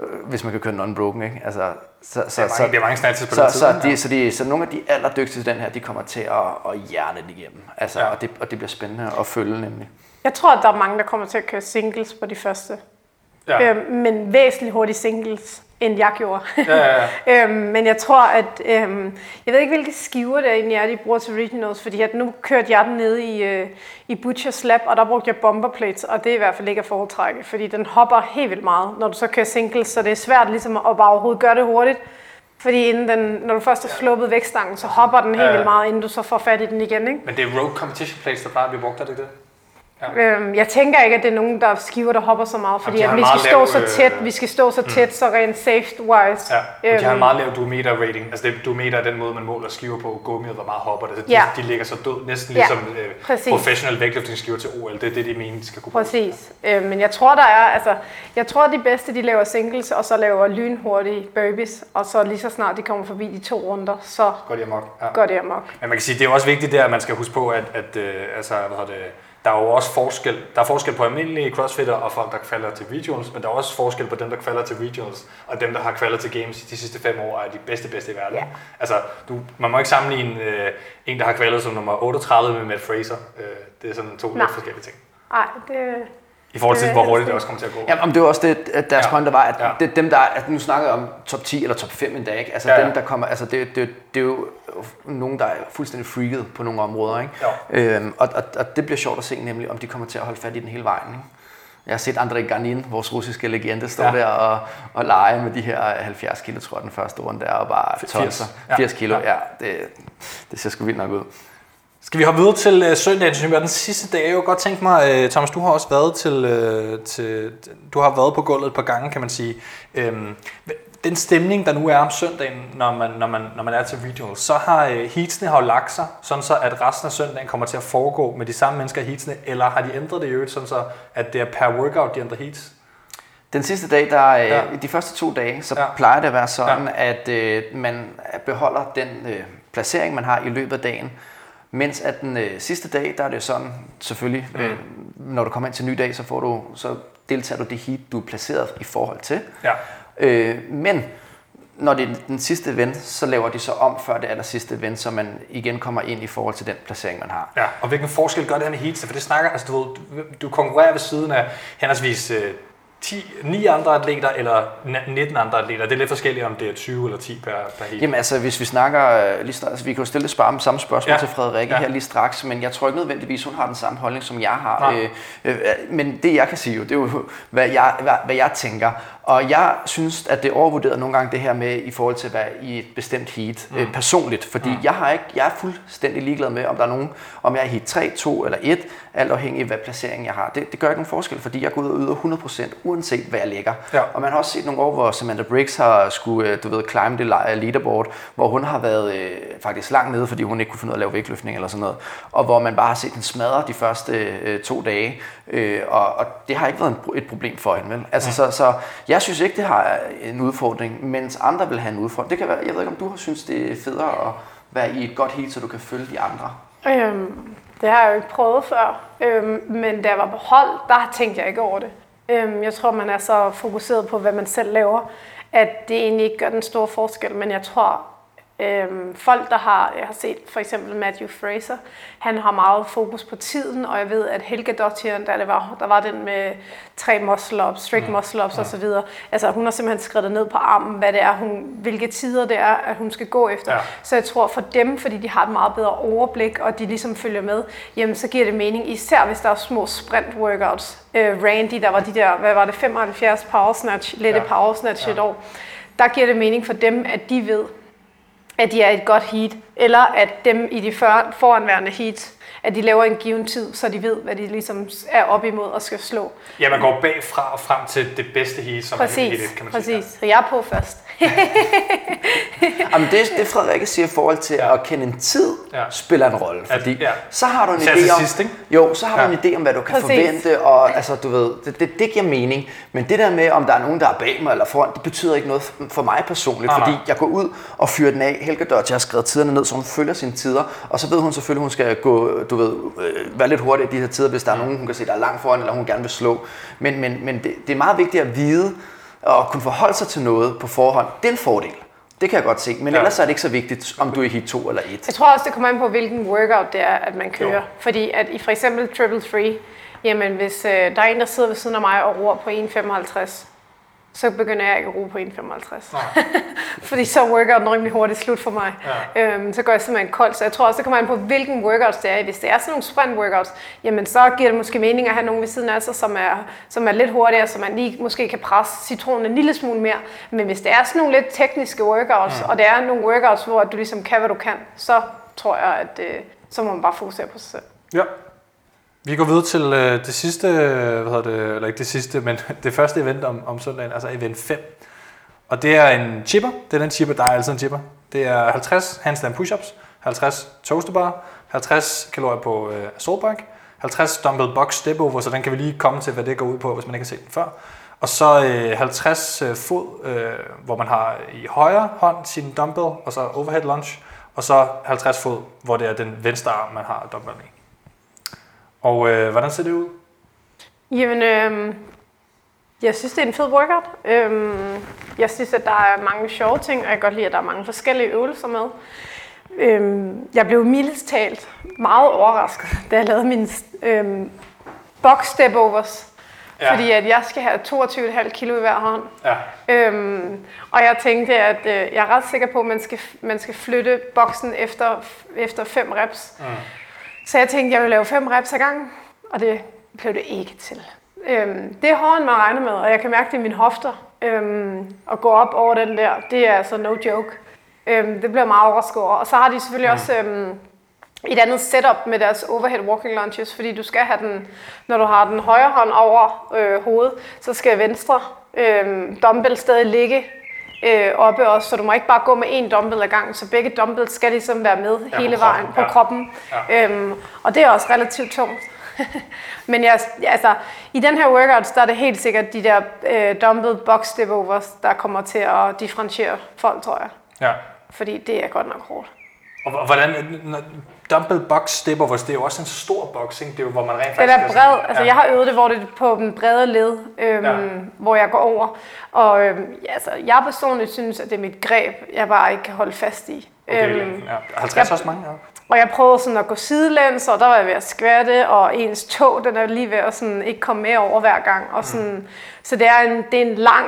øh, hvis man kan køre den unbroken. Ikke? Altså, så, så, Det er mange, det er mange snatches på så, den så, tid. de, så, de, så nogle af de allerdygtigste den her, de kommer til at, at hjerne det igennem. Altså, Ja. ja. og, det, og det bliver spændende at følge nemlig. Jeg tror, at der er mange, der kommer til at køre singles på de første. Ja. Ja. Øhm, men væsentligt hurtigt singles, end jeg gjorde. Ja, ja, ja. øhm, men jeg tror, at... Øhm, jeg ved ikke, hvilke skiver det egentlig er, de bruger til regionals, fordi at nu kørte jeg den nede i, øh, i Butcher's Lab, og der brugte jeg bomber plates, og det er i hvert fald ikke at foretrække, fordi den hopper helt vildt meget, når du så kører singles, så det er svært ligesom at bare overhovedet gøre det hurtigt. Fordi inden den, når du først har sluppet vægtstangen, så hopper den helt Ja. vildt meget, inden du så får fat i den igen, ikke? Men det er road competition plates, der plejer at blive brugt, er det ikke det? Øhm, jeg tænker ikke, at det er nogen, der skiver, der hopper så meget, fordi de at har vi skal stå lav, så tæt, øh, vi skal stå så tæt, så rent safe-wise. Ja, og de har en Øhm, meget lav duometer rating. Altså det, duometer er den måde, man måler skiver på gummiet, hvor meget hopper det. Så de, Ja. de ligger så død, næsten Ja, ligesom øh, præcis. professional weightlifting skiver til OL. Det er det, de mener, de skal kunne bruge. Præcis. Øh, men jeg tror, der er, altså, jeg tror, de bedste, de laver singles, og så laver lynhurtige burpees, og så lige så snart de kommer forbi de to runder, så Går de amok. Ja. går det amok. Men man kan sige, det er også vigtigt der, at man skal huske på, at, at øh, altså, hvad hedder det, der er jo også forskel, der er forskel på almindelige crossfitter og folk, der falder til regionals, men der er også forskel på dem, der falder til regionals, og dem, der har kvalet til games de sidste fem år, er de bedste, bedste i verden. Ja. Altså, du, man må ikke sammenligne øh, en, der har kvalet som nummer 38 med Matt Fraser. Øh, det er sådan to Nej. lidt forskellige ting. Nej, det, I forhold til, Øh, hvor hurtigt det også kommer til at gå. Ja, om det var også det, at deres Ja. ja. pointe var, at Ja. ja. det er dem, der, at nu snakker jeg om top 10 eller top 5 endda, ikke? Altså Ja, ja, ja. dem, der kommer, altså det, det, det er jo nogen, der er fuldstændig freaket på nogle områder, ikke? Jo. Øhm, og, og, og, det bliver sjovt at se, nemlig om de kommer til at holde fat i den hele vejen, ikke? Jeg har set André Garnin, vores russiske legende, stå Ja. ja. der og, og lege med de her 70 kilo, tror jeg, den første runde der, og bare 80. tonser. Ja. 80 kilo, Ja. ja. ja det, det ser sgu vildt nok ud. Skal vi hoppe videre til øh, søndagen, som er den sidste dag? Jeg kunne godt tænke mig, øh, Thomas, du har også været til, øh, til, du har været på gulvet et par gange, kan man sige. Øhm, den stemning, der nu er om søndagen, når man, når man, når man er til regional, så har øh, heatsene har jo lagt sig, sådan så at resten af søndagen kommer til at foregå med de samme mennesker i heatsene, eller har de ændret det i øvrigt, sådan så at det er per workout, de ændrer heats? Den sidste dag, der er, Ja. de første to dage, så ja. plejer det at være sådan, ja. at øh, man beholder den øh, placering, man har i løbet af dagen. Mens at den øh, sidste dag, der er det sådan, selvfølgelig, Mm. øh, når du kommer ind til en ny dag, så, får du, så deltager du det heat, du er placeret i forhold til. Ja. Øh, men når det er den sidste event, så laver de så om før det aller sidste event, så man igen kommer ind i forhold til den placering, man har. Ja, og hvilken forskel gør det her med heats? For det snakker, altså du, ved, du, du konkurrerer ved siden af henholdsvis øh, 10, 9 andre atleter eller na- 19 andre atleter. Det er lidt forskelligt, om det er 20 eller 10 per, per heat. Jamen altså, hvis vi snakker øh, lige straks, altså, vi kan jo stille det spar- samme spørgsmål Ja. til Frederikke Ja. her lige straks, men jeg tror ikke nødvendigvis, hun har den samme holdning, som jeg har. Øh, øh, men det jeg kan sige jo, det er jo, hvad jeg, hvad, hvad jeg tænker. Og jeg synes, at det er overvurderet nogle gange det her med i forhold til at være i et bestemt heat mm. øh, personligt. Fordi mm. jeg, har ikke, jeg er fuldstændig ligeglad med, om der er nogen, om jeg er heat 3, 2 eller 1, alt afhængig af, hvad placering jeg har. Det, det gør ikke nogen forskel, fordi jeg går ud og yder 100% uanset hvad jeg ligger. Ja. Og man har også set nogle år, hvor Samantha Briggs har skulle, øh, du ved, climb det le- leaderboard, hvor hun har været øh, faktisk langt nede, fordi hun ikke kunne finde ud af at lave vægtløftning eller sådan noget. Og hvor man bare har set hende smadre de første øh, to dage. Øh, og, og det har ikke været en, et problem for hende, vel? Altså, så, så jeg synes ikke, det har en udfordring, mens andre vil have en udfordring. Det kan være, jeg ved ikke, om du har synes, det er federe at være i et godt heat, så du kan følge de andre. Øhm, det har jeg jo ikke prøvet før, øhm, men da jeg var på hold, der tænkte jeg ikke over det. Øhm, jeg tror, man er så fokuseret på, hvad man selv laver, at det egentlig ikke gør den store forskel, men jeg tror, øhm, folk, der har, jeg har set for eksempel Matthew Fraser, han har meget fokus på tiden, og jeg ved, at Helga Dottir, der, det var, der var den med tre muscle-ups, strict muscle-ups ja. osv., altså hun har simpelthen skrevet ned på armen, hvad det er, hun, hvilke tider det er, at hun skal gå efter. Ja. Så jeg tror for dem, fordi de har et meget bedre overblik, og de ligesom følger med, jamen så giver det mening, især hvis der er små sprint workouts. Øh, Randy, der var de der, hvad var det, 75 power snatch, lette Ja. power snatch ja. et år. Der giver det mening for dem, at de ved, at de er et godt heat, eller at dem i de for, foranværende heat, at de laver en given tid, så de ved, hvad de ligesom er op imod og skal slå. Ja, man går bagfra og frem til det bedste heat, som er Præcis, heat 1, kan man sige. præcis. Så jeg er på først. Jamen det, det Frederikke siger i forhold til Ja. at kende en tid, Ja. spiller en rolle. At- Fordi ja. så har du en til idé om, sidst, ikke? jo, så har du Ja. en idé om, hvad du kan Præcis. forvente, og altså, du ved, det, det, det, giver mening. Men det der med, om der er nogen, der er bag mig eller foran, det betyder ikke noget for mig personligt, Nej, fordi jeg går ud og fyrer den af. Helga Dodge har skrevet tiderne ned, så hun følger sine tider, og så ved hun selvfølgelig, at hun skal gå, du ved, øh, være lidt hurtigere i de her tider, hvis der er nogen, hun kan se, der er langt foran, eller hun gerne vil slå. Men, men, men det, det er meget vigtigt at vide, og kunne forholde sig til noget på forhånd. Det er en fordel. Det kan jeg godt se, men Ja. ellers er det ikke så vigtigt, om du er i hit 2 eller 1. Jeg tror også, det kommer an på, hvilken workout det er, at man kører. Jo. Jo. Fordi at i for eksempel Triple Three, jamen hvis øh, der er en, der sidder ved siden af mig og roer på 1,55, så begynder jeg ikke at roe på 1,55. Nej. Fordi så er workouten rimelig hurtigt slut for mig. Ja. Øhm, så går jeg simpelthen kold. Så jeg tror også, det kommer an på, hvilken workouts det er. Hvis det er sådan nogle sprint workouts, jamen så giver det måske mening at have nogen ved siden af sig, som er, som er lidt hurtigere, så man lige måske kan presse citronen en lille smule mere. Men hvis det er sådan nogle lidt tekniske workouts, Mm. og det er nogle workouts, hvor du ligesom kan, hvad du kan, så tror jeg, at øh, så må man bare fokusere på sig selv. Ja. Vi går videre til øh, det sidste, øh, hvad hedder det, eller ikke det sidste, men det første event om, om søndagen, altså event 5. Og det er en chipper. Det er den chipper, der er altid en chipper. Det er 50 handstand push-ups, 50 toasterbar, 50 kalorier på øh, assault bike, 50 dumbbell box step over, så den kan vi lige komme til, hvad det går ud på, hvis man ikke har set den før. Og så øh, 50 øh, fod, øh, hvor man har i højre hånd sin dumbbell, og så overhead lunge, og så 50 fod, hvor det er den venstre arm, man har dumbbell i. Og øh, hvordan ser det ud? Jamen, øhm, jeg synes, det er en fed workout. Øhm, jeg synes, at der er mange sjove ting, og jeg kan godt lide, at der er mange forskellige øvelser med. Øhm, jeg blev mildest talt meget overrasket, da jeg lavede mine øhm, box step overs. Ja. fordi at jeg skal have 22,5 kilo i hver hånd. Ja. Øhm, og jeg tænkte, at øh, jeg er ret sikker på, at man skal, man skal flytte boksen efter, efter fem reps. Mm. Så jeg tænkte, jeg vil lave fem reps ad gangen, og det blev det ikke til. Øhm, det er hårdere, end man regner med, og jeg kan mærke det i mine hofter. Øhm, at gå op over den der, det er altså no joke. Øhm, det bliver meget overrasket over. Og så har de selvfølgelig mm. også øhm, et andet setup med deres overhead walking lunges, fordi du skal have den, når du har den højre hånd over øh, hovedet, så skal venstre øh, dumbbell stadig ligge øh, oppe også, så du må ikke bare gå med en dumbbell ad gangen, så begge dumbbells skal ligesom være med Ja, hele på kroppen, vejen på ja. kroppen. Ja. Øhm, og det er også relativt tungt. Men jeg, altså, i den her workout, der er det helt sikkert de der øh, dumbbell box step overs, der kommer til at differentiere folk, tror jeg. ja. Fordi det er godt nok hårdt. Og hvordan, dumbbell box step overs, det er jo også en stor box, ikke? Det er jo, hvor man rent Den faktisk... er skal bred, sådan- altså ja. jeg har øvet det, hvor det er på den brede led, øhm, Ja. hvor jeg går over. Og øhm, ja, altså, jeg personligt synes, at det er mit greb, jeg bare ikke kan holde fast i. Okay, Øhm, ja. 50 jeg- også mange, ja. og jeg prøvede sådan at gå sidelæns, og der var jeg ved at skvatte, og ens tog, den er lige ved at sådan ikke komme med over hver gang. Og sådan, mm. Så det er, en, det er en lang,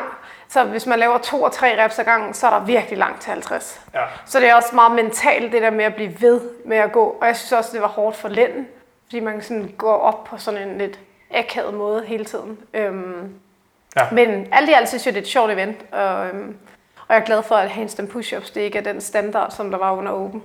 så hvis man laver to og tre reps ad gangen, så er der virkelig langt til 50. ja. Så det er også meget mentalt, det der med at blive ved med at gå. Og jeg synes også, det var hårdt for lænden, fordi man sådan går op på sådan en lidt akavet måde hele tiden. Øhm, Ja. Men alt i alt synes jeg, det er et sjovt event, og, øhm, og jeg er glad for, at handstand push-ups, det ikke er den standard, som der var under Open.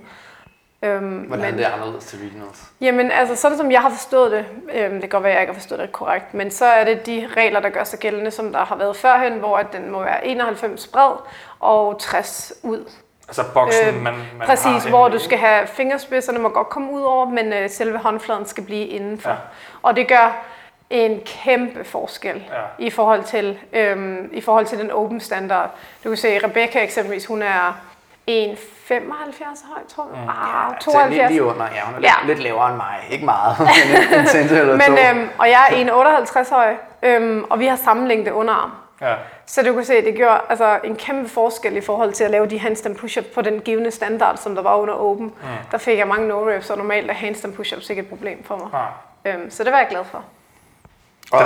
Øhm, Hvordan men, det er anderledes til regionals? Jamen, altså sådan som jeg har forstået det, øhm, det kan godt være, at jeg ikke har forstået det korrekt, men så er det de regler, der gør sig gældende, som der har været førhen, hvor at den må være 91 bred og 60 ud. Altså boksen, Øh, man, man Præcis, har hvor du skal have fingerspidserne må godt komme ud over, men øh, selve håndfladen skal blive indenfor. Ja. Og det gør en kæmpe forskel Ja. i, forhold til, øhm, i forhold til den open standard. Du kan se, Rebecca eksempelvis, hun er 1,75 høj, tror jeg. Mm. Ah, Altså, lige, 72. lige under, ja, hun er Ja. lidt, lavere end mig. Ikke meget, men en, en cent eller to. Men, øhm, og jeg er 1,58 høj, øhm, og vi har samme længde underarm. Ja. Så du kan se, det gjorde altså, en kæmpe forskel i forhold til at lave de handstand push-ups på den givende standard, som der var under Open. Mm. Der fik jeg mange no-reps, og normalt er handstand push-ups ikke et problem for mig. Ja. Øhm, så det var jeg glad for. Og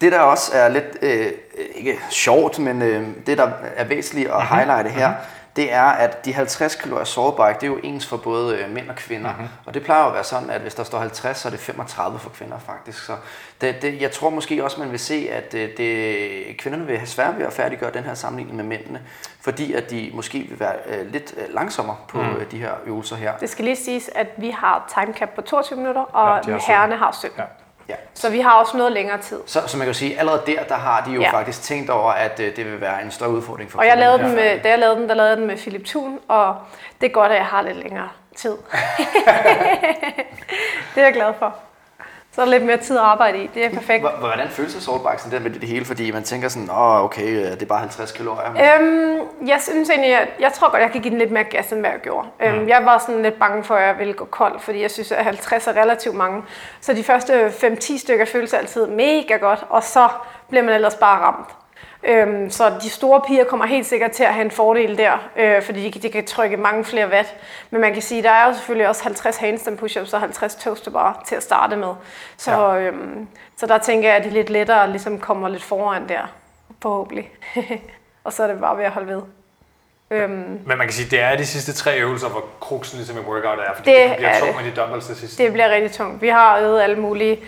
det der også er lidt, øh, ikke sjovt, men øh, det der er væsentligt at highlighte her, det er, at de 50 kilo af soulbike, det er jo ens for både øh, mænd og kvinder. Mm-hmm. Og det plejer jo at være sådan, at hvis der står 50, så er det 35 for kvinder faktisk. Så det, det, jeg tror måske også, man vil se, at øh, det, kvinderne vil have svært ved at færdiggøre den her sammenligning med mændene, fordi at de måske vil være øh, lidt øh, langsommere på mm. øh, de her øvelser her. Det skal lige siges, at vi har timecap på 22 minutter, og Ja, ja, de har 17. herrerne har 17. Ja. Ja. Så vi har også noget længere tid. Så, så man kan sige, allerede der, der har de jo ja. Faktisk tænkt over, at øh, det vil være en større udfordring for Og jeg lavede den med, da jeg lavede den, der lavede den med Philip Thun, og det er godt, at jeg har lidt længere tid. det er jeg glad for. Så er der lidt mere tid at arbejde i. Det er perfekt. Hvordan føles soulbikesen der med det hele? Fordi man tænker sådan, åh okay, øh, det er bare 50 kalorier. Øhm, jeg synes egentlig, at jeg tror godt, jeg kan give den lidt mere gas, end hvad jeg gjorde. Øhm, jeg var sådan lidt bange for, at jeg ville gå kold, fordi jeg synes, at 50 er relativt mange. Så de første 5-10 stykker føles altid mega godt, og så bliver man ellers bare ramt. Øhm, så de store piger kommer helt sikkert til at have en fordel der, øh, fordi de, de kan trykke mange flere watt. Men man kan sige, at der er jo selvfølgelig også 50 handstand push-ups og 50 toast bar til at starte med. Så, ja. øhm, så der tænker jeg, at de lidt lettere ligesom kommer lidt foran der, forhåbentlig. og så er det bare ved at holde ved. Øhm, Men man kan sige, det er de sidste tre øvelser, hvor kruksen ligesom i workout er, fordi Det det, bliver er tungt med de dumbbells til sidst. det bliver rigtig tungt. Vi har øvet alle mulige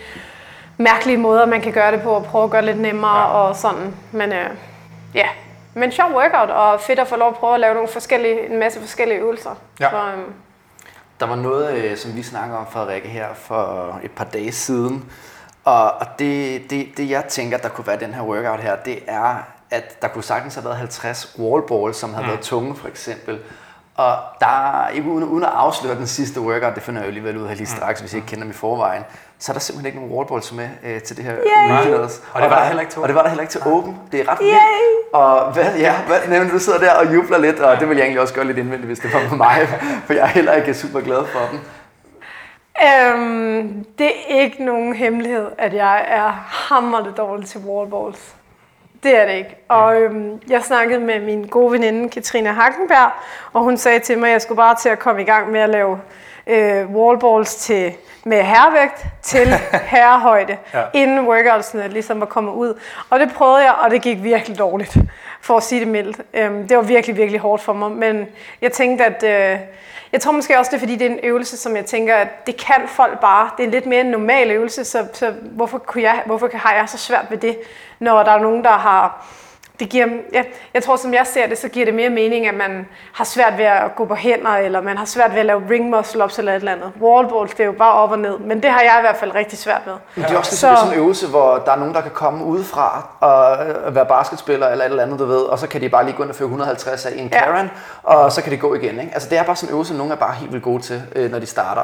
mærkelige måder, man kan gøre det på, og prøve at gøre det lidt nemmere Ja. og sådan. Men øh, ja, men sjov workout, og fedt at få lov at prøve at lave nogle forskellige, en masse forskellige øvelser. Ja. Så, øhm, Der var noget, øh, som vi snakker om, Frederikke, her for et par dage siden. Og, og det, det, det, jeg tænker, der kunne være den her workout her, det er, at der kunne sagtens have været 50 wallballs, som havde mm. været tunge, for eksempel. Og der er, ikke uden, uden at afsløre den sidste workout, det finder jeg jo alligevel ud af lige straks, hvis I ikke kender dem i forvejen, så er der simpelthen ikke nogen wallballs med øh, til det her regionals. Og det var der heller ikke til Og det var der heller ikke til Open. Det er ret vildt. Og hvad, ja, hvad, nemlig, du sidder der og jubler lidt, og det vil jeg egentlig også gøre lidt indvendigt, hvis det var med mig, for jeg er heller ikke super glad for dem. øhm, det er ikke nogen hemmelighed, at jeg er hammerende dårlig til wallballs. Det er det ikke. Og øhm, jeg snakkede med min gode veninde, Katrine Hackenberg, og hun sagde til mig, at jeg skulle bare til at komme i gang med at lave øh, wallballs til, med herrevægt til herrehøjde, Ja. inden workoutsene ligesom var kommet ud. Og det prøvede jeg, og det gik virkelig dårligt, for at sige det mildt. Øhm, det var virkelig, virkelig hårdt for mig, men jeg tænkte, at... Øh, jeg tror måske også, det er, fordi det er en øvelse, som jeg tænker, at det kan folk bare. Det er en lidt mere en normal øvelse, så, så hvorfor, kunne jeg, hvorfor har jeg så svært ved det, når der er nogen, der har... Det giver, jeg, jeg tror, som jeg ser det, så giver det mere mening, at man har svært ved at gå på hænder, eller man har svært ved at lave ring muscle ups eller et eller andet. Wallballs, det er jo bare op og ned, men det har jeg i hvert fald rigtig svært med. Men det er også Så- så... sådan en øvelse, hvor der er nogen, der kan komme udefra og øh, være basketspiller eller et eller andet, du ved, og så kan de bare lige gå ind og føre 150 af i en Ja. Karen, og så kan de gå igen. Ikke? Altså det er bare sådan en øvelse, nogen er bare helt vildt gode til, øh, når de starter.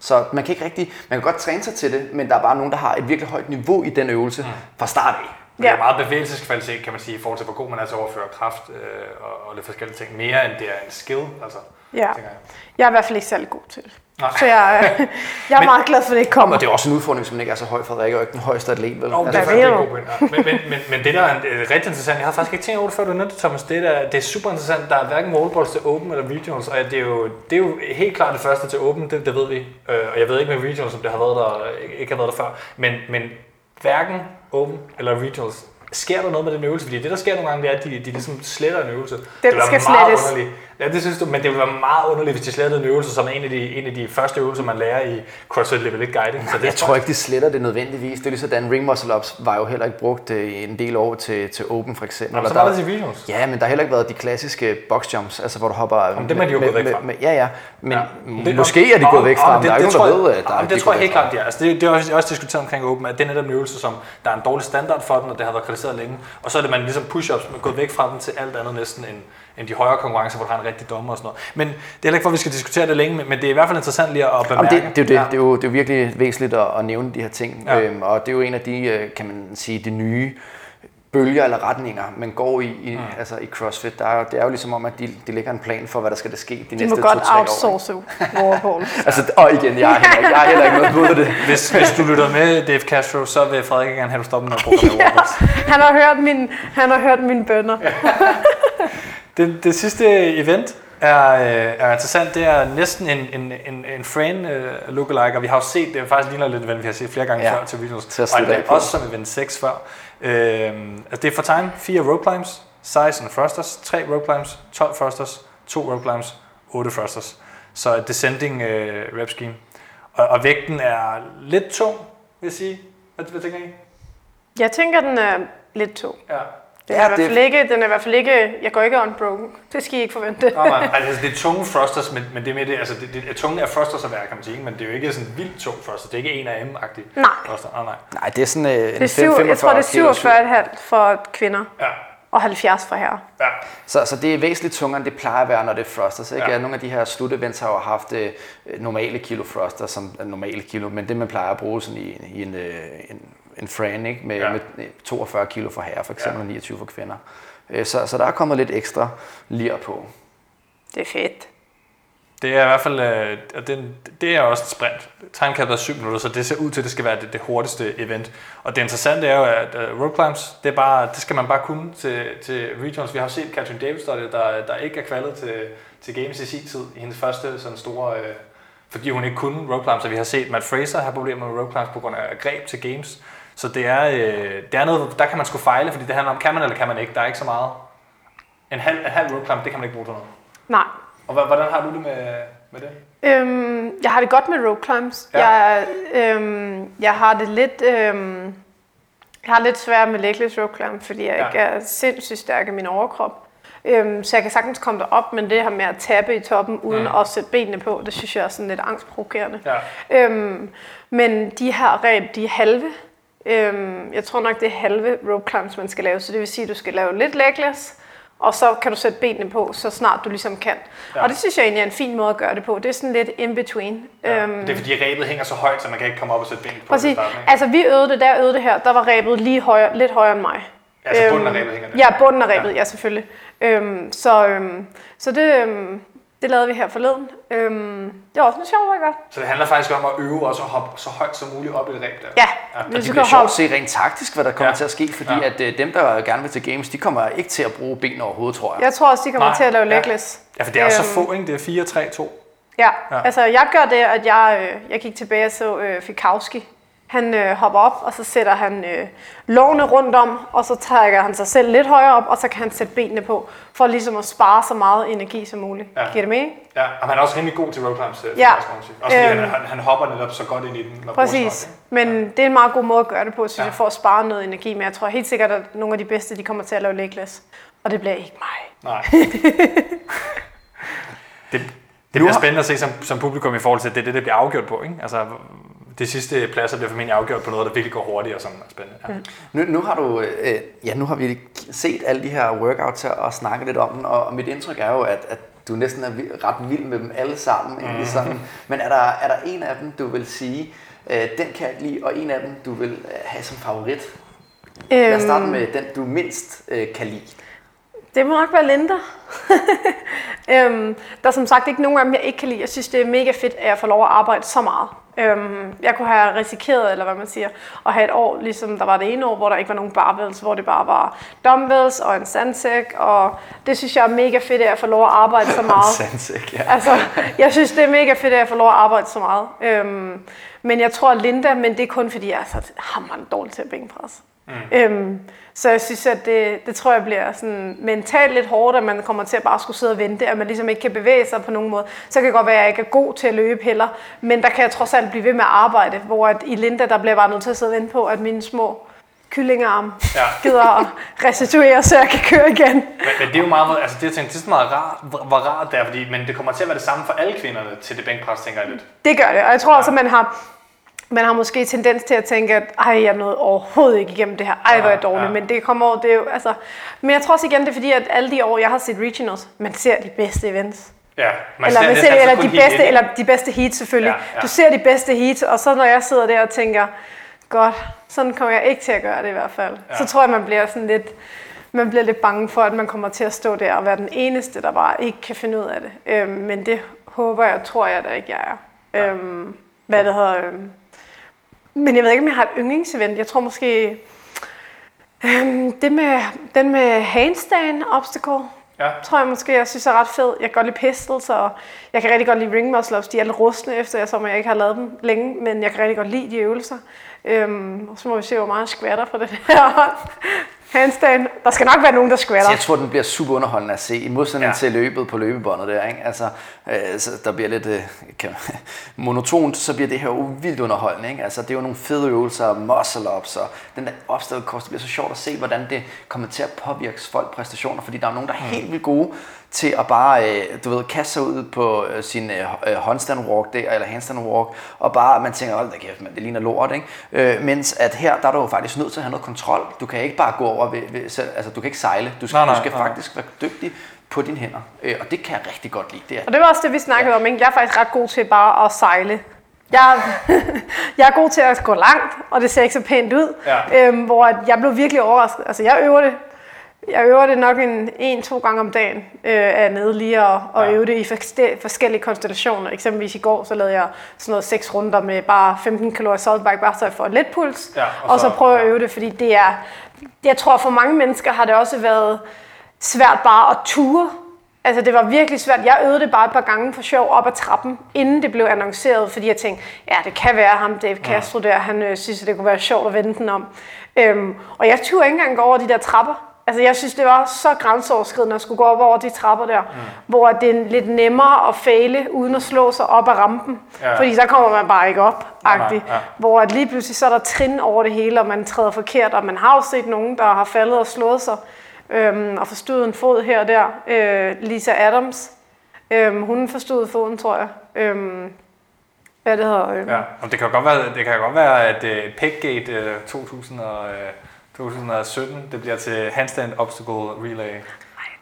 Så man kan ikke rigtig, man kan godt træne sig til det, men der er bare nogen, der har et virkelig højt niveau i den øvelse fra start af. Det er Ja. meget bevægelseskvalitet, kan man sige, i forhold til, hvor god man er til at overføre kraft øh, og, og lidt forskellige ting. Mere end det er en skill, altså, Ja. tænker jeg. Jeg er i hvert fald ikke særlig god til det. Nej. Så jeg, er- jeg er Men- meget glad for, at det ikke kommer. Og det er også en udfordring, hvis man ikke er så høj, Frederik, og ikke den højeste atlet, vel? Oh, er, faktisk- det er en god ja. men, men, men, men, det der er øh, rigtig interessant, jeg har faktisk ikke tænkt over det før, du nævnte det, Thomas, det, der, det er super interessant, der er hverken wallballs til Open eller Regionals, og det er jo, det er jo helt klart det første til Open, det, det ved vi, øh, og jeg ved ikke med Regionals, om det har været der, ikke, ikke har været der før, men, men hverken Open eller Regionals, sker der noget med den øvelse? Fordi det, der sker nogle gange, det er, at de, de ligesom sletter en øvelse. det vil være skal meget slettes. underligt. Ja, det synes du, men det vil være meget underligt, hvis de slettede en øvelse, som er en af de, en af de første øvelser, man lærer i CrossFit Level 1 Guiding. Så det Jeg tror ikke, de sletter det nødvendigvis. Det er ligesom, ring muscle ups var jo heller ikke brugt øh, en del år til, til Open for eksempel. Og så der- var det til Regionals. Ja, men der har heller ikke været de klassiske box jumps, altså hvor du hopper... Jamen, dem er de jo med, gået væk med, fra. Med, ja, ja. Men Ja. Det- måske er de gået væk fra, men der er ikke nogen, der ved, at der er Det de tror jeg helt klart, ja. Altså, det, det er også, også diskuteret omkring Open, at det er netop en øvelse, som der er en dårlig standard for den, og det har været kritiseret længe. Og så er det, man ligesom push-ups er gået væk fra den til alt andet næsten end, end de højere konkurrencer, hvor du har en rigtig dommer og sådan noget. Men det er heller ikke for, at vi skal diskutere det længe, men men det er i hvert fald interessant lige at Jamen, bemærke. det, det, er jo det. Ja. Det, er jo, det er jo virkelig væsentligt at, at nævne de her ting. Ja. Øhm, og det er jo en af de, øh, kan man sige, de nye bølger eller retninger, man går i, i, mm. altså i CrossFit. Der er, jo- det er jo ligesom om, at de, de lægger en plan for, hvad der skal der ske de, De næste må godt to-tre år. ikke? outsource wallballs. Altså, og igen, jeg er heller ikke, jeg er heller ikke noget mod det. Hvis, hvis du lytter med, Dave Castro, så vil Frederik gerne have, at du stopper med at bruge ja. Han har hørt, min, han har hørt mine bønder. Det, det sidste event er, øh, er interessant. Det er næsten en, en, en, en Fran uh, lookalike, og vi har jo set, det er faktisk ligner lidt event, vi har set flere gange ja. Før til videos. Til at og det er også som event 6 før. Øhm, altså det er for time 4 rope climbs, 16 thrusters, 3 rope climbs, 12 thrusters, 2 rope climbs, 8 thrusters. Så et descending uh, rep scheme. Og, og vægten er lidt tung, vil jeg sige. Hvad, hvad tænker I? Jeg tænker, den er lidt tung. Ja. Det er Ja, i hvert det- fald ikke, den er i hvert fald ikke, jeg går ikke unbroken. Det skal I ikke forvente. Nej, nej, altså det er tunge thrusters, men, men det er med det, altså det, det er tunge af thrusters at være, kan man sige, men det er jo ikke sådan vildt tung thruster, det er ikke en af m-agtig Nej. thruster, nej, nej. Nej, det er sådan øh, en Det er syv, jeg tror, det er 47,5 for kvinder Ja, og 70 for herrer. ja, Så, så det er væsentligt tungere, end det plejer at være, når det er thrusters. Ikke? Ja. Ja. Nogle af de her slutevents har jo haft øh, normale kilo thruster, som er normale kilo, men det man plejer at bruge sådan i, i en, øh, en, en fran, ikke? Med, Ja. ja. med 42 kilo for herrer, for eksempel, og 29 for kvinder. Øh, Så, så der er kommet lidt ekstra lir på. Det er fedt. Det er i hvert fald, øh, og det, det er også et sprint. Timecapet er 7 minutter, så det ser ud til, at det skal være det, det hurtigste event. Og det interessante er jo, at uh, rope climbs, det, er bare, det skal man bare kunne til, til regionals. Vi har set Catherine Davis, der, der, der ikke er kvalet til, til Games i sin tid, i hendes første sådan store, øh, fordi hun ikke kunne rope climbs. Og vi har set Matt Fraser have problemer med rope climbs på grund af greb til Games. Så det er, øh, det er noget, der kan man sgu fejle, fordi det handler om, kan man eller kan man ikke. Der er ikke så meget. En halv, en halv rope climb, det kan man ikke bruge til noget. Nej. Og hvordan har du det med, med det? Øhm, jeg har det godt med rope climbs. Ja. Jeg, øhm, jeg har det lidt... Øhm, jeg har lidt svært med legless rope climb, fordi jeg Ja. ikke er sindssygt stærk i min overkrop. Øhm, så jeg kan sagtens komme derop, men det her med at tappe i toppen, uden mm. at sætte benene på, det synes jeg er sådan lidt angstprovokerende. Ja. Øhm, men de her reb, de er halve. Øhm, jeg tror nok, det er halve rope climbs, man skal lave. Så det vil sige, at du skal lave lidt legless, og så kan du sætte benene på, så snart du ligesom kan. Ja. Og det synes jeg egentlig er en fin måde at gøre det på. Det er sådan lidt in between. Ja, Øhm, det er fordi rebet hænger så højt, så man kan ikke komme op og sætte ben på præcis. starten? Altså vi øvede det, der øvede det her, der var rebet lige højere, lidt højere end mig. Altså bunden af rebet hænger der. Ja, bunden af rebet, ja, ja selvfølgelig. Øhm, så øhm, så det, øhm, det lavede vi her forleden. Øhm, det var også noget sjovt, var det godt? Så det handler faktisk om at øve og så hoppe så højt som muligt op i det reb der. Ja, Ja, ja. Og det det bliver sjovt at se rent taktisk, hvad der kommer Ja. ja. til at ske, fordi Ja. ja. at øh, dem, der gerne vil til games, de kommer ikke til at bruge ben overhovedet, tror jeg. Jeg tror også, de kommer Nej, til at lave ja. legless. Ja, for det er så Øhm, få, ikke? Det er 4, 3, 2. Ja, Ja. ja. altså jeg gør det, at jeg, øh, jeg gik tilbage og så øh, Fikowski. Han øh, hopper op, og så sætter han øh, lårene rundt om, og så trækker han sig selv lidt højere op, og så kan han sætte benene på, for ligesom at spare så meget energi som muligt. Ja. Ja. Giver det mening? Ja, og han er også rimelig god til rope climbs. øh, Ja. Også fordi Øhm. han, han, hopper netop så godt ind i den. Præcis. Men det er en meget god måde at gøre det på, synes Ja. ja. jeg, for at spare noget energi. Men jeg tror helt sikkert, at nogle af de bedste, de kommer til at lave legless. Og det bliver ikke mig. Nej. det, det bliver spændende at se som, som publikum i forhold til, at det er det, det bliver afgjort på. Ikke? Altså, de sidste pladser bliver formentlig afgjort på noget, der virkelig går hurtigt og som er spændende. Ja. Nu, nu har du, øh, ja, nu har vi set alle de her workouts her og snakket lidt om dem, og, mit indtryk er jo, at, at du næsten er ret vild med dem alle sammen. Mm. Sådan. Men er der, er der en af dem, du vil sige, øh, den kan jeg ikke lide, og en af dem, du vil øh, have som favorit? Lad os starte med den, du mindst øh, kan lide. Det må nok være Linda. øhm, der er som sagt ikke nogen af dem, jeg ikke kan lide. Jeg synes, det er mega fedt, at jeg får lov at arbejde så meget. Øhm, jeg kunne have risikeret, eller hvad man siger, at have et år, ligesom der var det ene år, hvor der ikke var nogen barbells, hvor det bare var dumbbells og en sandsæk, og det synes jeg er mega fedt, at jeg får lov at arbejde så meget. Sandsæk, ja. Altså, jeg synes, det er mega fedt, at jeg får lov at arbejde så meget. Øhm, men jeg tror, Linda, men det er kun fordi, jeg er så hammerende dårlig til at bænkpresse. Mm. Øhm, så jeg synes, at det, det tror jeg bliver sådan mentalt lidt hårdt, at man kommer til at bare skulle sidde og vente, at man ligesom ikke kan bevæge sig på nogen måde. Så kan det godt være, at jeg ikke er god til at løbe heller, men der kan jeg trods alt blive ved med at arbejde, hvor at i Linda, der bliver bare nødt til at sidde og vente på, at mine små kyllingearm Ja. gider at restituere, så jeg kan køre igen. Men, men, det er jo meget, altså det, jeg tænkte, det er meget rart, hvor, hvor rart det er, fordi, men det kommer til at være det samme for alle kvinderne til det bænkpres, tænker jeg lidt. Det gør det, og jeg tror også, at man har, man har måske tendens til at tænke, at ej, jeg nåede overhovedet ikke igennem det her. Ej, hvor er jeg dårlig. ja. Men det kommer over, det er jo, altså... Men jeg tror også igen, det er fordi, at alle de år, jeg har set regionals, man ser de bedste events. Ja, man eller, man næsten ser, eller, kun de bedste, eller de bedste heats selvfølgelig. Ja, ja. Du ser de bedste heats, og så når jeg sidder der og tænker, godt, sådan kommer jeg ikke til at gøre det i hvert fald. Ja. Så tror jeg, man bliver sådan lidt, man bliver lidt bange for, at man kommer til at stå der og være den eneste, der bare ikke kan finde ud af det. Øhm, men det håber jeg, tror jeg da ikke, jeg er. Ja. Øhm, hvad det hedder. Øhm. Men jeg ved ikke, om jeg har et yndlingsevent. Jeg tror måske... Øhm, det med, den med handstand obstacle, Ja. tror jeg måske, jeg synes er ret fed. Jeg kan godt lide pistols, og jeg kan rigtig godt lide ring muscle ups. De er lidt rustne efter, jeg, som jeg ikke har lavet dem længe, men jeg kan rigtig godt lide de øvelser. Øhm, og så må vi se, hvor meget skvatter på det her handstand. Der skal nok være nogen, der skvatter. Så jeg tror, den bliver super underholdende at se, i modsætning Ja. til løbet på løbebåndet der, ikke? Altså, øh, så der bliver lidt øh, kan, monotont, så bliver det her jo vildt underholdende, ikke? Altså, det er jo nogle fede øvelser, muscle-ups, og den der opstillet kost, det bliver så sjovt at se, hvordan det kommer til at påvirke folk præstationer, fordi der er nogen, der er helt vildt gode til at bare, øh, du ved, kaste sig ud på øh, sin øh, øh, håndstand walk der, eller handstand walk, og bare, man tænker, hold da kæft, man, det ligner lort, ikke? Øh, mens at her, der er du jo faktisk nødt til at have noget kontrol. Du kan ikke bare gå over ved, ved selv, altså du kan ikke sejle. Du skal, Nej, nej, du skal nej. faktisk være dygtig på dine hænder. Øh, og det kan jeg rigtig godt lide. Det er, Og det var også det, vi snakkede om. Ikke? Jeg er faktisk ret god til bare at sejle. Jeg, jeg er god til at gå langt, og det ser ikke så pænt ud. Ja. Øhm, hvor at jeg blev virkelig overrasket. Altså, jeg øver det. Jeg øver det nok en, en to gange om dagen, øh, er nede lige og, og Ja. øve det i forskellige konstellationer. Eksempelvis i går, så lavede jeg sådan noget seks runder med bare 15 kalorier saltbike, bare så jeg får lidt puls. Ja, og og, så, så- prøver jeg at ja. øve det, fordi det er, jeg tror for mange mennesker har det også været svært bare at ture. Altså det var virkelig svært. Jeg øvede det bare et par gange for sjov op ad trappen, inden det blev annonceret, fordi jeg tænkte, ja det kan være ham, Dave Castro der, han øh, synes, at det kunne være sjovt at vende den om. Øhm, og jeg turde ikke engang gå over de der trapper. Altså jeg synes, det var så grænseoverskridende at skulle gå op over de trapper der, mm. hvor det er lidt nemmere at fejle, uden at slå sig op ad rampen. Ja. Fordi så kommer man bare ikke op, agtigt. ja. Hvor at lige pludselig så er der trin over det hele, og man træder forkert, og man har jo set nogen, der har faldet og slået sig, øhm, og forstået en fod her og der. Øh, Lisa Adams, øhm, hun forstod foden, tror jeg. Øhm, hvad det hedder. Øhm. Ja, og det kan jo godt være, det kan godt være at uh, Peggate uh, 2000 og, uh, 2017, det bliver til handstand obstacle relay.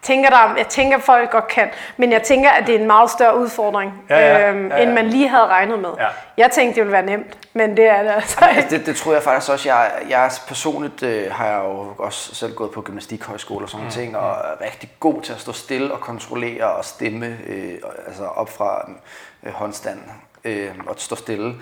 tænker, der, jeg tænker, folk godt kan, men jeg tænker, at det er en meget større udfordring, Ja, ja, øhm, ja, ja. end man lige havde regnet med. Ja. Jeg tænkte, det ville være nemt, men det er det altså Altså, ikke. det, det tror jeg faktisk også. Jeg, jeg personligt øh, har jeg jo også selv gået på gymnastikhøjskole og sådan nogle ting, og er rigtig god til at stå stille og kontrollere og stemme øh, altså op fra øh, håndstand øh, og stå stille.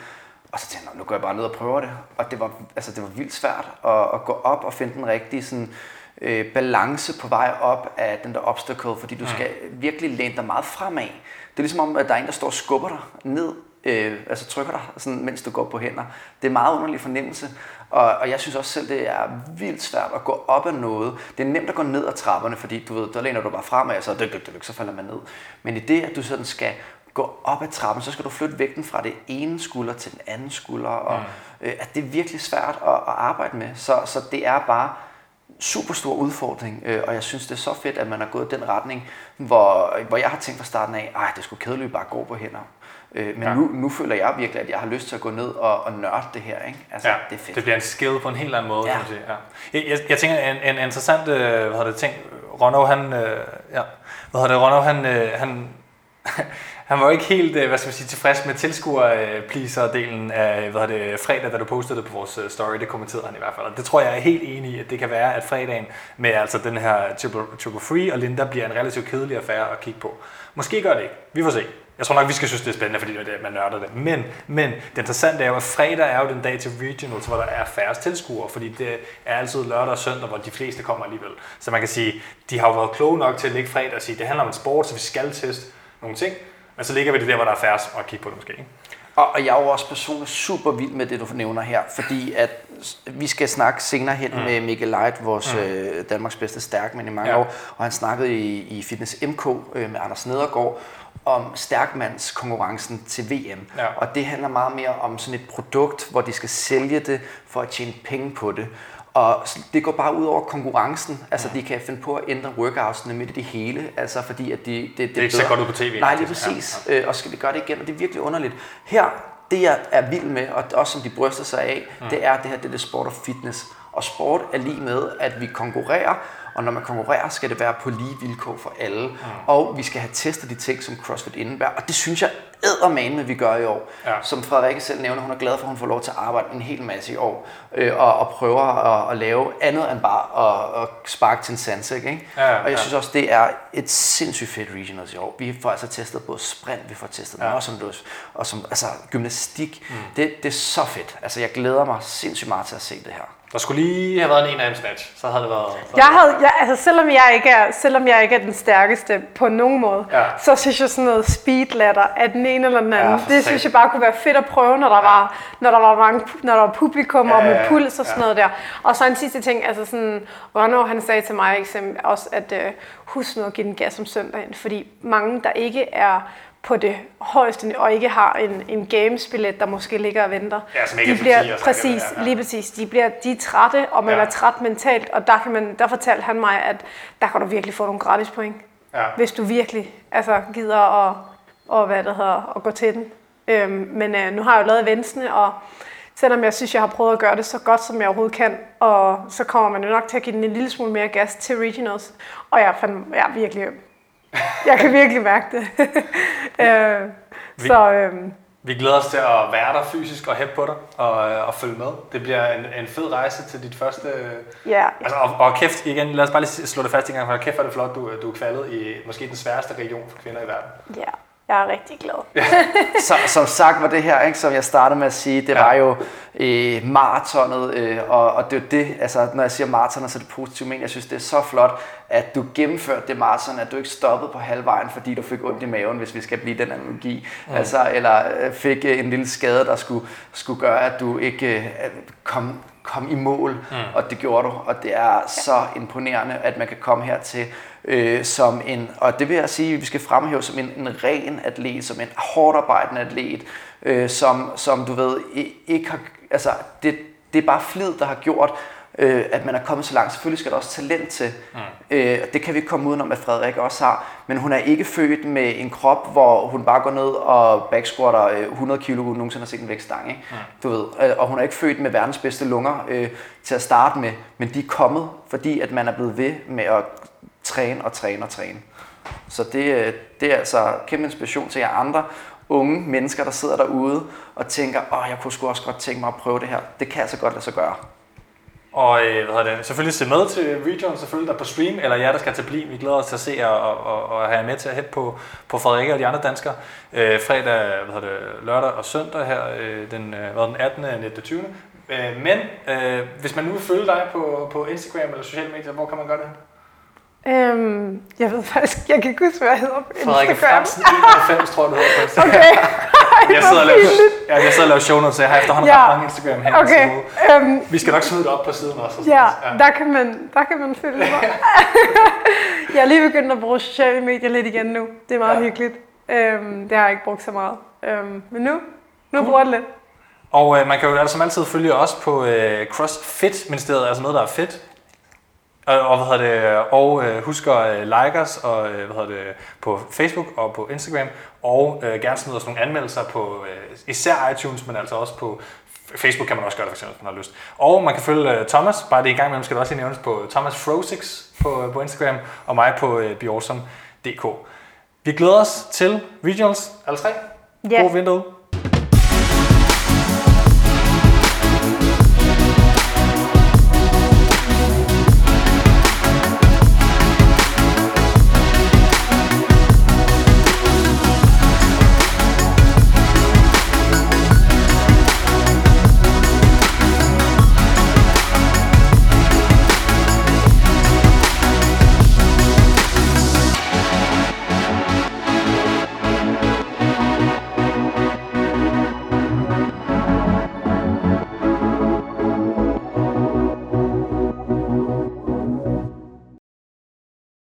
Og så tænkte jeg, "Nå, nu går jeg bare ned og prøver det. Og det var, altså, det var vildt svært at, at gå op og finde den rigtige sådan, øh, balance på vej op af den der obstacle, fordi du skal virkelig læne dig meget fremad. Det er ligesom om, at der er en, der står og skubber dig ned, øh, altså trykker dig, sådan, mens du går på hænder. Det er en meget underlig fornemmelse, og, og jeg synes også selv, det er vildt svært at gå op ad noget. Det er nemt at gå ned ad trapperne, fordi du ved, der læner du bare fremad, så, dyk, dyk, dyk, så falder man ned. Men i det, at du sådan skal gå op ad trappen, så skal du flytte vægten fra det ene skulder til den anden skulder, og øh, at det er virkelig svært at, at arbejde med. Så, så det er bare super stor udfordring, øh, og jeg synes, det er så fedt, at man har gået den retning, hvor, hvor jeg har tænkt fra starten af, at det skulle kedeligt bare gå på hænder. Øh, men Ja. nu, nu føler jeg virkelig, at jeg har lyst til at gå ned og, og nørde det her. Ikke? Altså, Ja, det er fedt. det bliver en skill på en helt anden måde, Ja. kan man sige. Ja. Jeg, jeg, jeg tænker, en, en interessant øh, hvad det, ting, Ronno, han, øh, ja, hvad det, Ronno, han, øh, han, han var ikke helt, øh, hvad skal man sige, tilfreds med tilskuer-pleaser-delen af, hvad det, fredag, da du postede det på vores øh, story, det kommenterede han i hvert fald. Og det tror jeg er helt enig i, at det kan være, at fredagen med altså den her Triple, triple Free og Linda bliver en relativt kedelig affære at kigge på. Måske gør det ikke. Vi får se. Jeg tror nok, vi skal synes, det er spændende, fordi det er det, man nørder det. Men, men det interessante er jo, at fredag er jo den dag til regionals, hvor der er færrest tilskuere, fordi det er altid lørdag og søndag, hvor de fleste kommer alligevel. Så man kan sige, de har jo været kloge nok til at lægge fredag og sige, det handler om en sport, så vi skal teste nogle ting. Men så ligger vi det der, hvor der er færrest, og kigge på det måske. Ikke? Og, og jeg er jo også personligt super vild med det, du nævner her, fordi at vi skal snakke senere hen mm. med Mikkel Leit, vores mm. øh, Danmarks bedste stærkmand i mange ja. år, og han snakkede i, i Fitness MK øh, med Anders Nedergaard om stærkmandskonkurrencen til VM. Ja. Og det handler meget mere om sådan et produkt, hvor de skal sælge det for at tjene penge på det. Og det går bare ud over konkurrencen. Altså, de kan finde på at ændre workoutsene midt i det hele, altså fordi at de, det, det, ikke så godt ud på TV, Nej, lige. Ja, præcis. Ja, ja. Øh, og skal vi gøre det igen, og det er virkelig underligt. Her, det jeg er vild med, og også som de bryster sig af, mm. det er det her, det er det sport og fitness. Og sport er lige med, at vi konkurrerer, og når man konkurrerer, skal det være på lige vilkår for alle. Mm. Og vi skal have testet de ting, som CrossFit indebærer. Og det synes jeg eddermane, vi gør i år. Ja. Som Frederikke selv nævner, hun er glad for, at hun får lov til at arbejde en hel masse i år. Øh, og, og prøver at, at lave andet end bare at, at sparke til en sandsæk. Ikke? Ja, ja, og jeg ja. synes også, det er et sindssygt fedt regionals i år. Vi får altså testet både sprint, vi får testet ja. Som, og som altså, gymnastik. Mm. Det, det er så fedt. Altså, jeg glæder mig sindssygt meget til at se det her. Der skulle lige have været en af dem snatch, så havde det været... Jeg havde, jeg, altså selvom jeg ikke er, selvom jeg ikke er den stærkeste på nogen måde, Ja. så synes jeg sådan noget speedladder af den ene eller den anden, Ja, ja, det synes jeg bare kunne være fedt at prøve, når der var, når der var mange, når der var publikum Ja, og med ja, ja. puls og sådan Ja. noget der. Og så en sidste ting, altså sådan, Ronno han sagde til mig eksempel også, at øh, husk nu at give den gas om søndagen, fordi mange, der ikke er på det højeste og ikke har en, en gamesbillet, der måske ligger og venter. Ja, som ikke er de bliver, 10 og så præcis, ja, ja. lige præcis. De, bliver, de er trætte, og man ja. er træt mentalt, og der, kan man, der fortalte han mig, at der kan du virkelig få nogle gratis point, Ja. hvis du virkelig altså, gider at, og, hvad det hedder, at gå til den. Øhm, men øh, nu har jeg jo lavet eventsene, og selvom jeg synes, jeg har prøvet at gøre det så godt, som jeg overhovedet kan, og så kommer man jo nok til at give den en lille smule mere gas til regionals. Og jeg, fandt, jeg er virkelig Jeg kan virkelig mærke det. øh, Vi- så øhm, Vi glæder os til at være der fysisk og hæppe på dig og, øh, og følge med. Det bliver en, en fed rejse til dit første... ja, Altså, og, og kæft, igen, lad os bare lige slå det fast en gang, for kæft er det flot, du, du er kvalet i måske den sværeste region for kvinder i verden. ja, jeg er rigtig glad. Så, som sagt var det her, ikke, som jeg startede med at sige, det Ja. ja. var jo øh, maratonet, øh, og, og det er det, altså når jeg siger maraton, så er det positivt, men jeg synes, det er så flot, at du gennemførte det maraton, at du ikke stoppede på halvvejen, fordi du fik ondt i maven, hvis vi skal blive den analogi, mm. altså, eller øh, fik øh, en lille skade, der skulle, skulle gøre, at du ikke øh, kom, kom i mål, mm. og det gjorde du, og det er så imponerende, at man kan komme hertil øh, som en, og det vil jeg sige, vi skal fremhæve som en, en ren atlet, som en hårdt arbejdende atlet, øh, som, som du ved, ikke har, altså det, det er bare flid, der har gjort, øh, at man er kommet så langt. Selvfølgelig skal der også talent til. Mm. Øh, det kan vi ikke komme udenom, at Frederik også har. Men hun er ikke født med en krop, hvor hun bare går ned og backsquatter øh, 100 kilo, uden nogensinde har set en vægtstang. Ikke? Mm. Du ved. Øh, Og hun er ikke født med verdens bedste lunger øh, til at starte med. Men de er kommet, fordi at man er blevet ved med at træne og træne og træne. Så det, øh, det er altså kæmpe inspiration til jer andre unge mennesker, der sidder derude og tænker, åh, jeg kunne sgu også godt tænke mig at prøve det her. Det kan altså godt lade sig gøre. Og øh, hvad hedder det, selvfølgelig se med til Region, selvfølgelig der på stream, eller jer, der skal til Blim. Vi glæder os til at se og, og, og, og have jer med til at hætte på, på Frederik og de andre danskere. Øh, fredag, hvad hedder det, lørdag og søndag her, øh, den, øh, hvad, den 18. 19. 20. Øh, men øh, hvis man nu vil følge dig på, på Instagram eller sociale medier, hvor kan man gøre det? Øhm, jeg ved faktisk, jeg kan ikke huske, hvad jeg hedder på Frederik Instagram. Fransen 91, tror du hedder på. Okay. Jeg sidder og laver, ja, jeg sidder og laver show notes, så jeg har efterhånden Ja. ret mange Instagram her. Okay. Øhm, Vi skal nok smide det op på siden også. og ja, noget. der kan man, der kan man følge mig. jeg er lige begyndt at bruge sociale medier lidt igen nu. Det er meget Ja. ja. hyggeligt. Øhm, det har jeg ikke brugt så meget. Øhm, men nu, nu bruger jeg det lidt. Og øh, man kan jo altså som altid følge os på øh, CrossFit-ministeriet, altså noget, der er fedt. Og, og, hvad hedder det, og øh, husk at øh, like os og, øh, hvad hedder det, på Facebook og på Instagram. Og øh, gerne smide os nogle anmeldelser på øh, især iTunes, men altså også på Facebook kan man også gøre det, for eksempel, hvis man har lyst. Og man kan følge øh, Thomas, bare det en gang imellem skal det også lige nævnes på Thomas Frosix på, øh, på Instagram, og mig på øh, biawesome.dk. Vi glæder os til regionals, alle tre. Ja. God vinter.